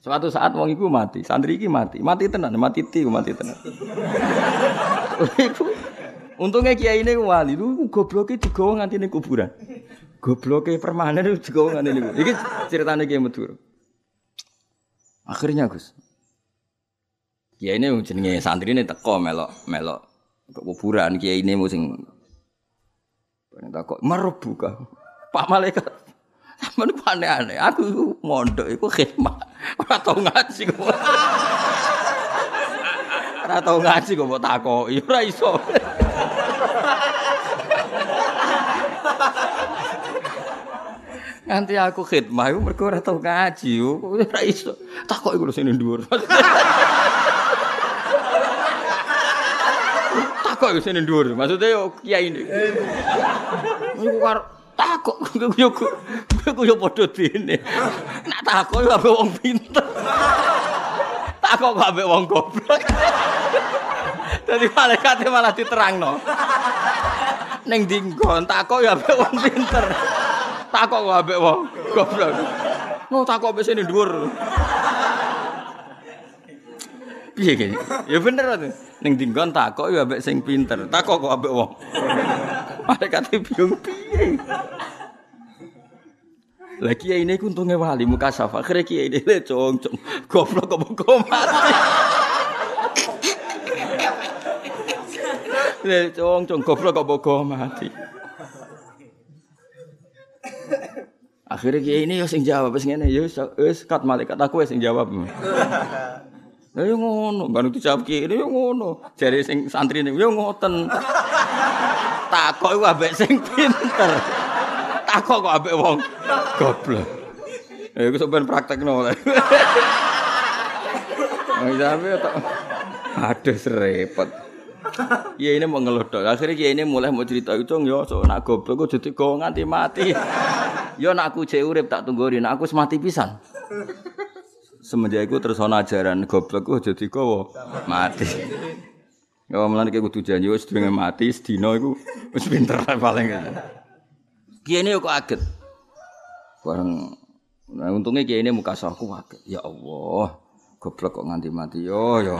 Suatu saat wong iku mati, santri iki mati, mati tenan, mati ti, mati tenan. Untungnya kiai ini wali, lu gobloknya digawa nganti ning kuburan. Gobloknya permanen digawa nganti ning. Iki ceritane kiai Madura. Akhirnya Gus, Kiai ini jenenge santri ini teko melok melok kuburan kiai ini musim. Bareng takok merebuka. Pak malaikat. Sampeyan ku aneh-aneh. Aku iku mondok iku khidmah. Ora tau ngaji kok. Ora tau ngaji kok mbok takoki. Ora iso. Nanti aku khidmah iku mergo ora tau ngaji. Ora iso. Takoki lho sing dhuwur. takok wis ning dhuwur. Maksude yo kiai ini. Iku karo takok yo yo yo padha dene. Nak takok yo ambek wong pinter. Takok kok ambek wong goblok. Dadi malaikat malah diterangno. Ning dinggon takok yo ambek wong pinter. Takok kok ambek wong goblok. Mau takok wis ning dhuwur. Piye kene? Ya bener to. Ning dinggon takok ya ambek sing pinter. Takok kok ambek wong. Malaikat bingung piye. Lah kiai ini untunge wali muka safa. Akhire kiai ini le cong cong goblok kok kok mati. Cong goblok mati. Akhirnya kiai ini yo sing jawab wis ngene yo wis kat malaikat aku sing jawab. Lah yo ngono, baru dijawab ki, yo ngono. Jare sing santri yo ngoten. Takok iku ambek sing pinter. Takok kok ambek wong goblok. Ya iku sampean praktekno. Wong sampe tok aduh serepot. Iya ini mau ngelodok. Akhirnya kiai ini mulai mau cerita itu, yo so nak goblok kok jadi kau nganti mati. Yo nak aku cek tak tungguin, aku semati pisan. semenjak itu terus ajaran goblok kok jadi kowe mati. Ya mulane iki kudu janji wis dene mati sedina iku wis pinter paling. Kiye kok kaget. Bareng nah untungnya kiye ini muka sahku kaget. Ya Allah, goblok kok nganti mati yo yo.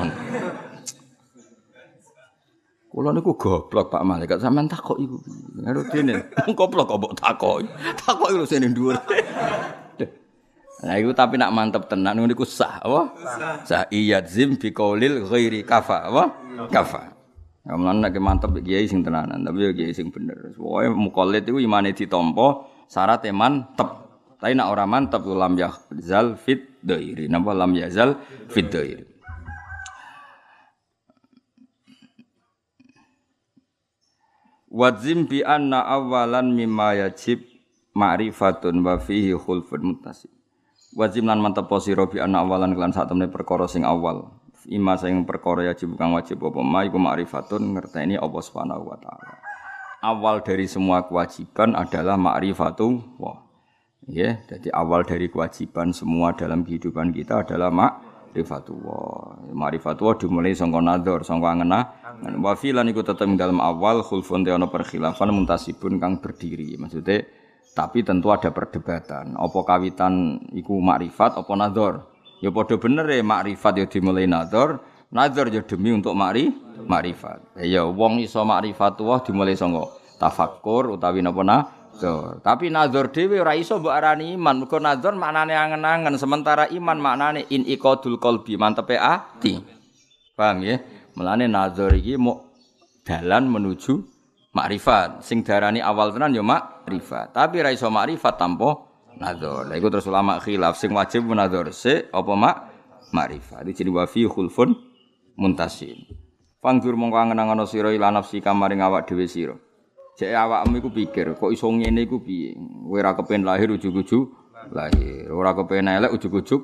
Kula niku goblok Pak Malaikat sampean takok iku. Ngaruh dene. Goblok kok mbok takoki. Takoki lho sing dhuwur. Nah itu tapi nak mantep tenan niku sah apa? Sah iyadzim bi qaulil ghairi kafa apa? Kafa. Ya mlan nek mantep kiai sing tenanan, tapi ya kiai sing bener. Pokoke mukallid iku imane ditampa syarat mantep. Tapi nak ora mantep lam yazal fit dairi. Napa lam yazal fit dairi. Wadzim bi anna awalan mimma yajib ma'rifatun wa fihi khulfun mutasib. Wajib lan mantep sira bi ana awalan kelan sak temne perkara sing awal ima sing perkara wajib kang wajib apa ma iku ma'rifatun ngerteni Allah Subhanahu wa taala awal dari semua kewajiban adalah ma'rifatu wa ya jadi awal dari kewajiban semua dalam kehidupan kita adalah Ma'rifatullah. Ma'rifatullah dimulai sangka nadzar, sangka angena. Wa fi lan iku tetep dalam awal khulfun te ana perkhilafan muntasibun kang berdiri. Maksudnya tapi tentu ada perdebatan. Apa kawitan iku makrifat apa nadzar? Ya padha bener ya makrifat ya dimulai nadzar, nadzar ya demi untuk makri makrifat. Ya wong iso makrifatuh dimulai sangka tafakkur utawi napa nadzar. Tapi nadzar dhewe ora iso mbok arani iman. Mergo nadzar maknane angen-angen, sementara iman maknane in iqadul qalbi, mantepe ati. Paham ya? Mulane nadzar iki mau dalan menuju makrifat. Sing darani awal tenan ya makrifat. Tapi ra iso makrifat tanpa nadzar. Lha iku terus ulama khilaf sing wajib nadzar se apa mak makrifat. Iki jenenge wa fi khulfun muntasin. Panggur mongko angen-angen sira ila nafsi kamaring awak dhewe sira. Jek awakmu iku pikir, kok iso ngene iku piye? Kowe ora kepen lahir ujug-ujug lahir. Ora kepen elek ujug-ujug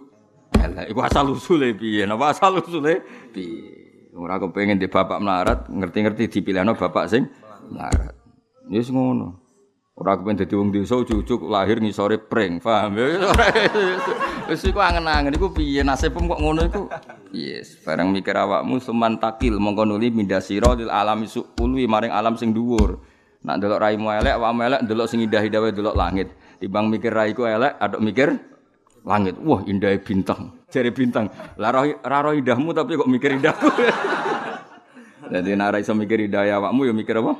elek. Iku asal usule piye? Napa asal usule piye? Ora kepengin di bapak melarat, ngerti-ngerti dipilihno bapak sing melarat. Ya wis ngono. Ora kepen dadi wong desa ujug-ujug lahir ngisore pring, paham ya? Wis iku angen-angen iku piye nasibmu kok ngono iku? Yes, bareng mikir awakmu suman takil mongko nuli mindasira lil alami su'ulwi maring alam sing dhuwur. Nak delok raimu elek, awakmu elek delok sing indah-indah wae delok langit. Timbang mikir raiku elek, aduk mikir langit. Wah, indah bintang. Jari bintang. Lah roh indahmu tapi kok mikir indahku. Jadi nak iso mikir indah awakmu ya mikir apa?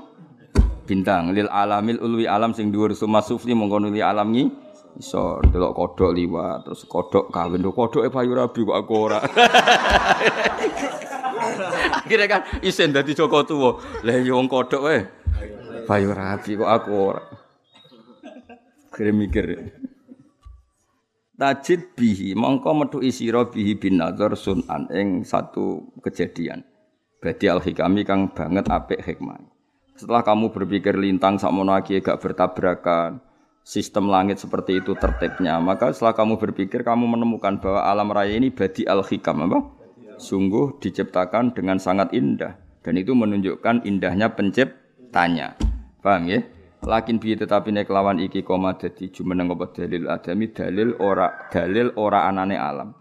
Bintang. Lil alamil ulwi alam sing dhuwur suma sufli mongko nuli alam ngi iso delok kodok liwat terus kodok kawin do kodoke payu rabi kok aku ora. Akhirnya kan isen dadi Joko tuwa. Lah ya wong kodok wae. Bayu rapi kok aku ora. Kira mikir. Tajid bihi mongko metu isira bihi bin nazar sunan ing satu kejadian. Badi al hikami kang banget apik hikmah. Setelah kamu berpikir lintang sakmono iki gak bertabrakan, sistem langit seperti itu tertibnya, maka setelah kamu berpikir kamu menemukan bahwa alam raya ini badi al hikam apa? Sungguh diciptakan dengan sangat indah dan itu menunjukkan indahnya penciptanya. Paham ya? Lakin bi tetapi nek lawan iki koma dadi jumeneng apa dalil adami dalil ora dalil ora anane alam.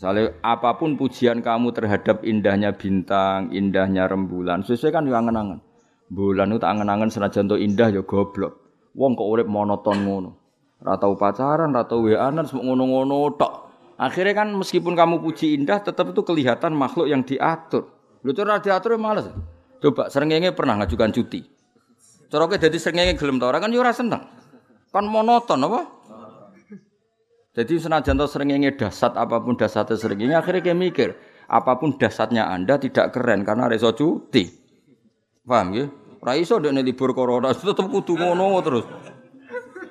Misalnya apa pun pujian kamu terhadap indahnya bintang, indahnya rembulan, sesuai kan yang angen-angen. Bulan itu angen-angen senajan to indah ya goblok. Wong kok urip monoton ngono. Ora tau pacaran, ora tau weanan, semua ngono-ngono tok. Akhirnya kan meskipun kamu puji indah, tetap itu kelihatan makhluk yang diatur. Lu cara diatur males. Coba serengenge pernah ngajukan cuti. Kowe dadi srengenge gelem ta ora kan yo seneng. Kan monoton apa? Jadi senajan to srengenge dasat apa pun dasatnya srengenge akhirnya kayak mikir, apa pun dasatnya Anda tidak keren karena reso cuti. Paham ya? Ora iso ndekne libur corona tetep kudu ngono terus.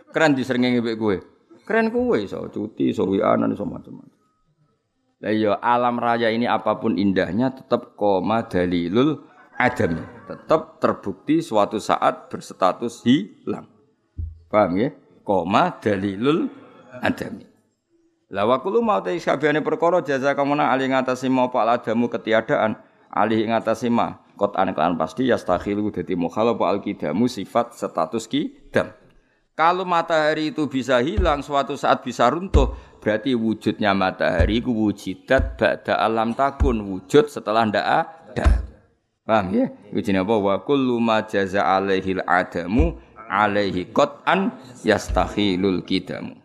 Keren di srengenge mbek kowe. Keren kowe iso cuti, iso wianan, iso macam-macam. Lah iya alam raya ini apa pun indahnya tetap koma dalilul adam tetap terbukti suatu saat berstatus hilang. Paham ya? Koma dalilul adami. La wa kullu ma ta isabiyane perkara jaza kamuna ali ngatasi mau pak adamu ketiadaan ali ngatasi ma kot anekan pasti yastakhilu dadi mukhalaf al kidamu sifat status kidam. Kalau matahari itu bisa hilang suatu saat bisa runtuh, berarti wujudnya matahari itu wujidat ba'da alam takun, wujud setelah ndak ada. Paham ya? Jenenge apa? Wa kullu ma jaza alaihi adamu alaihi qat'an yastahilul kidamu.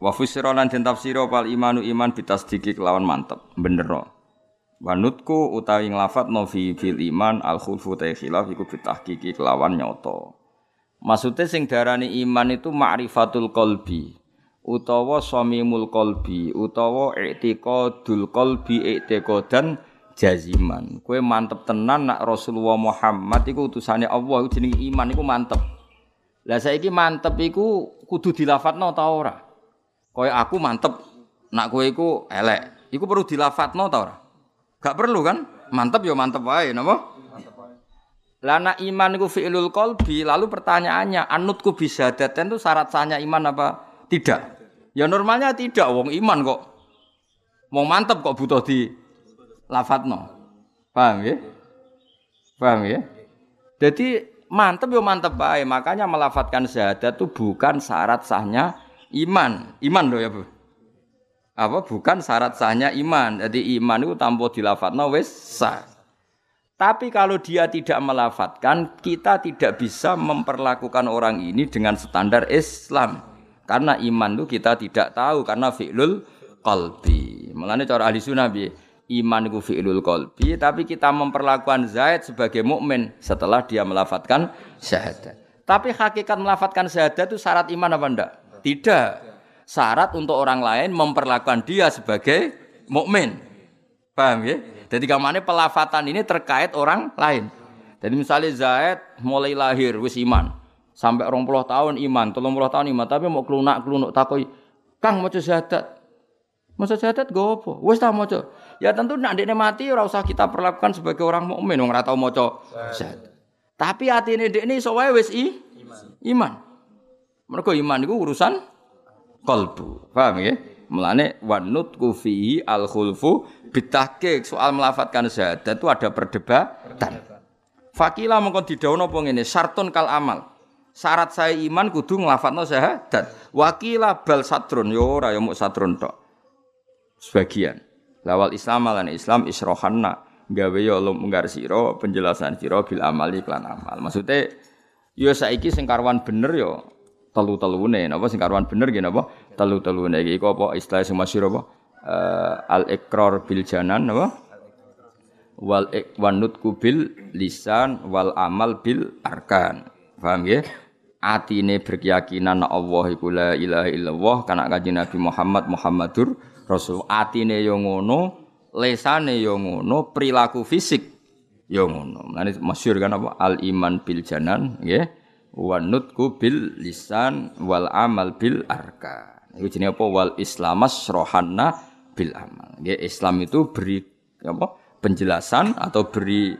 Wa fusira lan den tafsira pal imanu iman bitasdiki kelawan mantep, bener. Wanutku utawi nglafat no fi bil iman al khulfu ta khilaf iku bitahqiqi kelawan nyoto. Maksudnya sing darani iman itu ma'rifatul qalbi utawa samimul qalbi utawa i'tiqadul qalbi i'tiqadan jaziman. Kue mantep tenan nak Rasulullah Muhammad iku utusane Allah jenenge iman iku mantep. Lah saiki mantep iku kudu dilafatno ta ora? Kaya aku mantep nak kowe iku elek. Iku perlu dilafatno ta ora? Gak perlu kan? Mantep ya mantep wae napa? Nak iman iku fi'lul qalbi, lalu pertanyaannya anutku bisa daten itu syarat sahnya iman apa tidak? Ya normalnya tidak, wong iman kok. Mau mantep kok butuh di lafatno. Paham ya? Paham ya? Jadi mantep yo mantep baik. Makanya melafatkan syahadat itu bukan syarat sahnya iman. Iman loh ya Bu. apa bukan syarat sahnya iman. Jadi iman itu tanpa dilafatno wis sah. Tapi kalau dia tidak melafatkan, kita tidak bisa memperlakukan orang ini dengan standar Islam. Karena iman itu kita tidak tahu karena fi'lul qalbi. Mulane cara ahli sunnah iman itu fi'lul qalbi, tapi kita memperlakukan Zaid sebagai mukmin setelah dia melafatkan syahadat. Tapi hakikat melafatkan syahadat itu syarat iman apa enggak? Tidak. Syarat untuk orang lain memperlakukan dia sebagai mukmin. Paham ya? Jadi kamane pelafatan ini terkait orang lain. Jadi misalnya Zaid mulai lahir wis iman. Sampai orang puluh tahun iman, tolong puluh tahun iman, tapi mau kelunak kelunuk takoi, Kang mau syahadat, mau syahadat gue apa? Wes tak mau Ya tentu nak dia mati, ora usah kita perlakukan sebagai orang mukmin, orang tahu mau syahadat. Tapi hati ini dek ini soalnya wes i iman. Mereka iman itu urusan kolbu, paham ya? Melane wanut kufi al khulfu bitahqiq soal melafatkan syahadat itu ada perdebatan. Fakila mongkon didhawuhna apa ngene, syartun kal amal. Syarat saya iman kudu nglafatno syahadat. Wakila bal satrun yo ora yo muk satrun tok. Sebagian. Lawal Islam lan Islam isrohanna gawe yo lunggar sira penjelasan sira bil amali klan amal. Maksudnya yo saiki sing karwan bener yo telu-telune. Napa sing karuan bener nggih napa? Telu-telune. Iki apa? Istilah sing masyhur apa? Uh, al ikrar bil janan napa? Wal ikwanut kubil lisan wal amal bil arkan. Paham nggih? Atine berkeyakinan Allah iku la ilaha illallah kana kanjeng Nabi Muhammad Muhammadur Rasul. Atine yo ngono lesane yo ngono perilaku fisik yo ngono. Nah, masyhur kan apa? Al iman bil janan nggih wa nutku bil lisan wal amal bil arka. Iku jenenge apa wal islamas rohana bil amal. Ya, Islam itu beri apa? penjelasan atau beri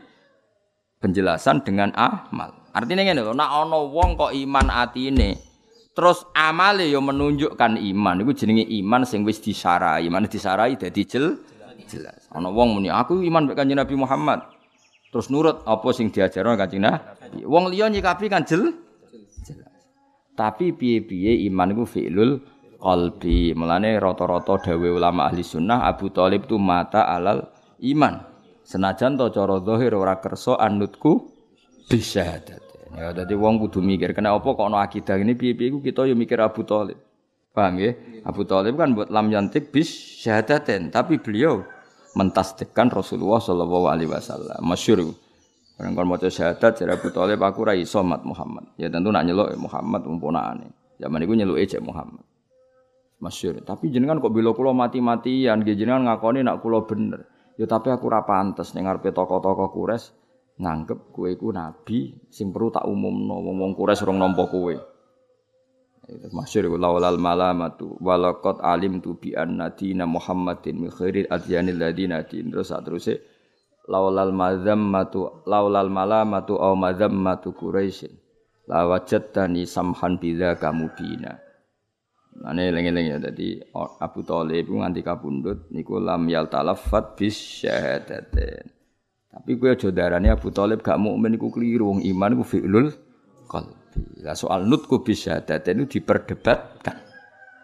penjelasan dengan amal. Artinya ngene lho, nek ana wong kok iman atine terus amale yo menunjukkan iman. Iku jenenge iman sing wis disarai. Iman disarai dadi jel jelas. Ana wong muni aku iman mek Kanjeng Nabi Muhammad. Terus nurut apa sing diajarno Kanjeng Nabi. Wong liya nyikapi kan jel. Tapi piye-piye iman iku fi'lul qalbi. Mulane rata-rata dawe ulama ahli sunnah Abu Thalib itu mata alal iman. Senajan to cara zahir ora kersa anutku bisyahadat. Ya dadi wong kudu mikir kena apa kok ana akidah ini piye-piye iku kita yo mikir Abu Thalib. Paham ya? Abu Thalib kan buat lam yantik bis syahadaten, tapi beliau mentasdikkan Rasulullah Shallallahu Alaihi Wasallam. Masyur. Orang kalau mau syahadat, jadi Abu Talib aku somat Muhammad. Ya tentu nak nyeluk Muhammad umpunane. Zaman itu nyeluk ejek Muhammad. Masyur. Tapi jenengan kok bila kulo mati-matian, jenengan ngakoni nak kulo bener. Ya tapi aku ora pantes ning ngarepe tokoh-tokoh kures nganggep kue ku nabi sing perlu tak umumno wong kures rong nampa kowe. Masyur iku laulal malamatu walaqad alim tu bi anna dina Muhammadin min khairil adyanil ladina din terus teruse laulal mazammatu laulal malamatu au mazammatu quraisyin la wajadtani samhan kamu bina Ane lengi-lengi ya dadi Abu Thalib nganti kabundut niku lam yal talaffat bis syahadaten. Tapi gue aja darane Abu Thalib gak mukmin iku keliru wong iman iku fi'lul qalb. Lah soal nutku bisa daten itu diperdebatkan.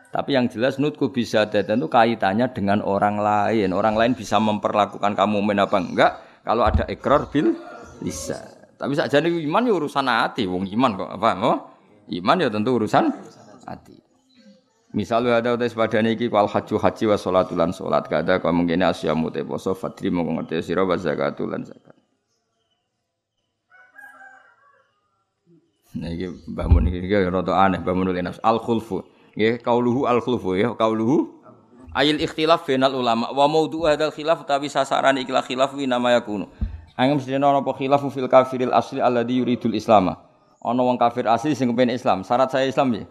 Tapi yang jelas nutku bisa daten itu kaitannya dengan orang lain. Orang lain bisa memperlakukan kamu men apa enggak kalau ada ekor bil bisa. Tapi saja nih iman ya urusan hati, wong iman kok apa? Oh, iman ya tentu urusan hati. Misalnya ada udah pada niki wal haji haji wa sholatulan sholat kada kau mungkin asyamu te poso fatri mau ngerti siro wa zakatulan zakat. Nah iki Mbah Mun iki rada aneh Mbah nafs al khulfu. Nggih kauluhu al khulfu ya kauluhu ayil ikhtilaf bainal ulama wa maudhu hadzal khilaf tapi sasaran ikhlas khilaf wi nama yakunu. Angem sedene ana apa khilaf fil kafiril asli alladhi yuridul islama. Ana wong kafir asli sing kepen Islam. Syarat saya Islam ya.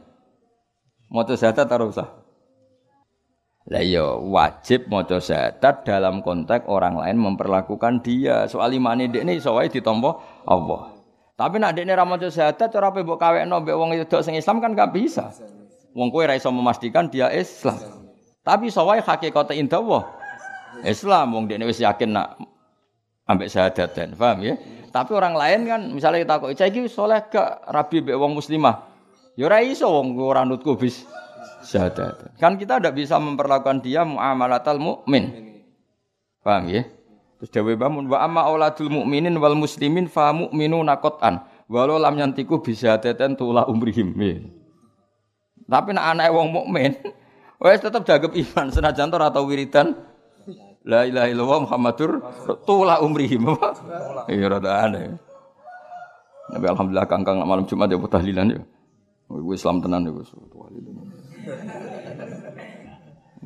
Maca syahadat ora usah. Lah iya wajib maca syahadat dalam konteks orang lain memperlakukan dia. Soal imane dekne iso wae ditampa Allah. Tapi nak dekne ra maca syahadat cara pe mbok kawekno mbek wong wedok sing Islam kan gak bisa. Wong kowe ra iso memastikan dia Islam. Tapi sawai hakikate indah Islam wong dekne wis yakin nak ambek syahadaten, paham ya? Tapi orang lain kan misalnya kita kok iki soleh gak rabi mbek wong muslimah. Ya ora iso wong ora nutku bis syahadat. Kan kita tidak bisa memperlakukan dia muamalatal mukmin. Paham ya? Terus dawe bangun wa amma auladul mukminin wal muslimin fa mu'minuna qatan walau lam yantiku bisa teten tula umrihim. Ya. Tapi nak anak wong mukmin wes tetap jaga iman senajan ora tau wiridan La ilaha illallah Muhammadur tula umrihim. Iya rada aneh. Tapi alhamdulillah kangkang malam Jumat ya tahlilan ya. Gue Islam tenan ya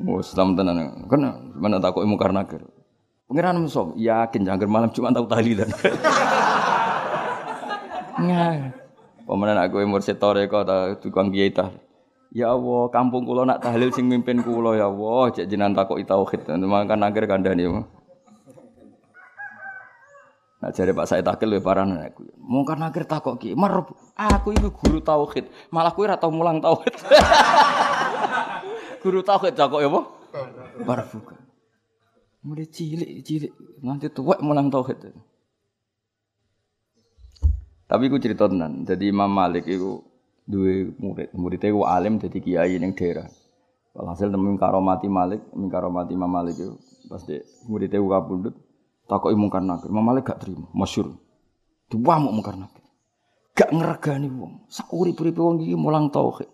Oh Islam tenan. Kan mana takut ilmu karena ker. Pengiran musuh yakin jangan malam Jumat tahu tahlilan. Nah, pemenang aku mursyid toreko atau tukang kiai tahlil. Ya Allah, kampung kula nak tahlil sing mimpin kula ya Allah, cek jinan takoki tauhid. Makan akhir kandhani. Nah jare Pak Said Akil ya parah aku. Mungkar nakir takok ki, "Mer, aku itu guru tauhid, malah kowe ora tau mulang tauhid." guru tauhid takok ya apa? Barbuka. Mulai cilik-cilik nanti tuwek mulang tauhid. Tapi aku cerita tenan. Jadi Imam Malik itu dua murid. Muridnya itu alim jadi kiai ning daerah. Walhasil temen karomati Malik, karomati Imam Malik itu pas de muridnya ku kabundut, takoki mungkar nakir. Imam Malik gak terima, masyhur. Diwamuk mungkar nakir. Gak ngeregani wong. Sak urip-uripe wong iki mulang tauhid.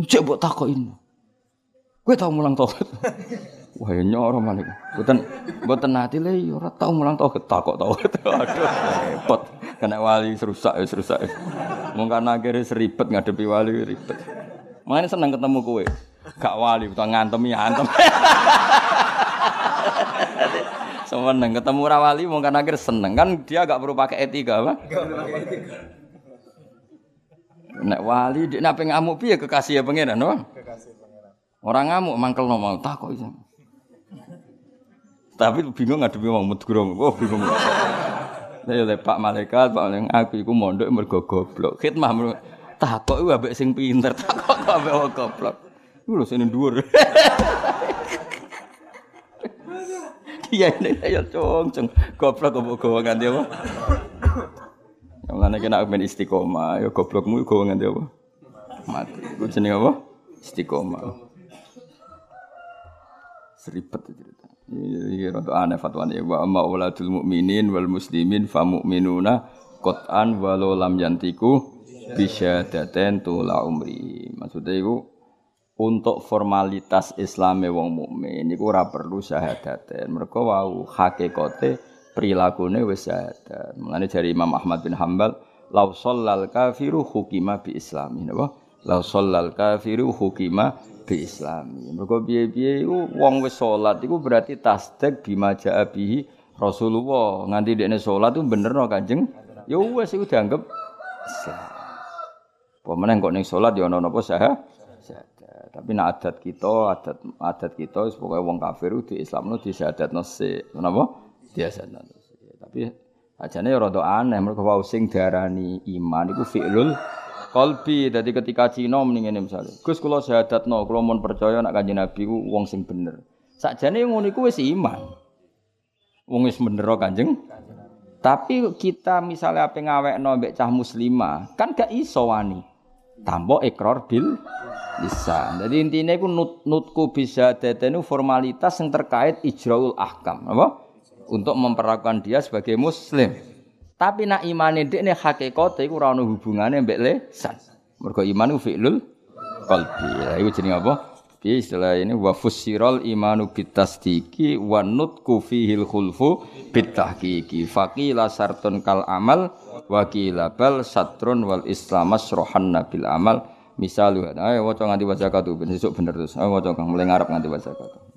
Cek mbok. Kowe tau mulang tauhid? Wah, ya nyoro Malik. Mboten mboten nate le ya ora tau mulang tauhid, takok tauhid. Aduh, repot. Kena wali serusak ya serusak. Mungkar nakir seribet ngadepi wali ribet. Makanya seneng ketemu kowe. Gak wali, utawa ngantemi antem. Seneng ketemu rawali kan akhir seneng kan dia gak perlu pakai etika apa? Nek wali dia nape ngamuk piye kekasih ya pangeran, no? Kekasih pangeran. Orang ngamuk mangkel no mau takut itu. Tapi bingung ngadepi wong medgurung. Oh bingung. Saya oleh Pak Malaikat, Pak Malaikat aku iku mondok mergo goblok. Khidmah takok iku ambek sing pinter, takok ambek wong goblok. Iku lho sing dhuwur. Iya ini ya cong cong goblok kok gowo nganti apa? Yang mana kena main istiqomah, ya goblokmu gowo nganti apa? Mati. Iku jenenge apa? Istiqomah. Seribet cerita. Iya rada aneh fatwane wa amma uladul mukminin wal muslimin fa mu'minuna qat'an walau lam yantiku bisyadaten tula umri. Maksudnya itu untuk formalitas Islame wong mukmin niku ora perlu syahadaten. Mergo wau hakikate prilakune wis syahadat. Mulane dari Imam Ahmad bin Hambal, "Lau shallal kafiru hukima bi islami." Napa? "Lau shallal kafiru hukima bi islami." Mergo piye-piye iku wong wis salat iku berarti tasdik bima jaa Rasulullah. Nganti dekne salat bener no Kanjeng. Ya wis iku dianggap Islam. Pemenang kok ning salat ya ana napa sah? Tapi nak adat kita, adat adat kita pokoknya wong kafir di Islam itu disyadatno sik. Kenapa? Disyadatno sik. Tapi ajane ya rada aneh mergo wau sing diarani iman iku fi'lul qalbi. Dadi ketika Cina mending ngene misale. Gus kula syahadatno, kula mun percaya nak Kanjeng Nabi ku wong sing bener. Sakjane ngono iku wis iman. Wong wis bener Kanjeng. Tapi kita misalnya apa ngawekno mbek cah muslimah, kan gak iso wani. Tampo ikrar bil bisa. Jadi intinya itu nut, nutku bisa itu formalitas yang terkait ijraul ahkam, apa? Untuk memperlakukan dia sebagai muslim. Tapi nak iman ini ini hakikat itu rano hubungannya mbek lesan. Mergo iman itu fi'lul. Ya, itu jenis apa? Piye istilah ini wa fussiral imanu bitasdiki wa nutku fihil khulfu bitahqiqi. Faqila sartun kal amal wa qila bal satrun wal islamas rohanna bil amal Misal, ayo waca nganti waca katu, besok bener terus. Ayo waca kang mulai ngarep nganti waca katu.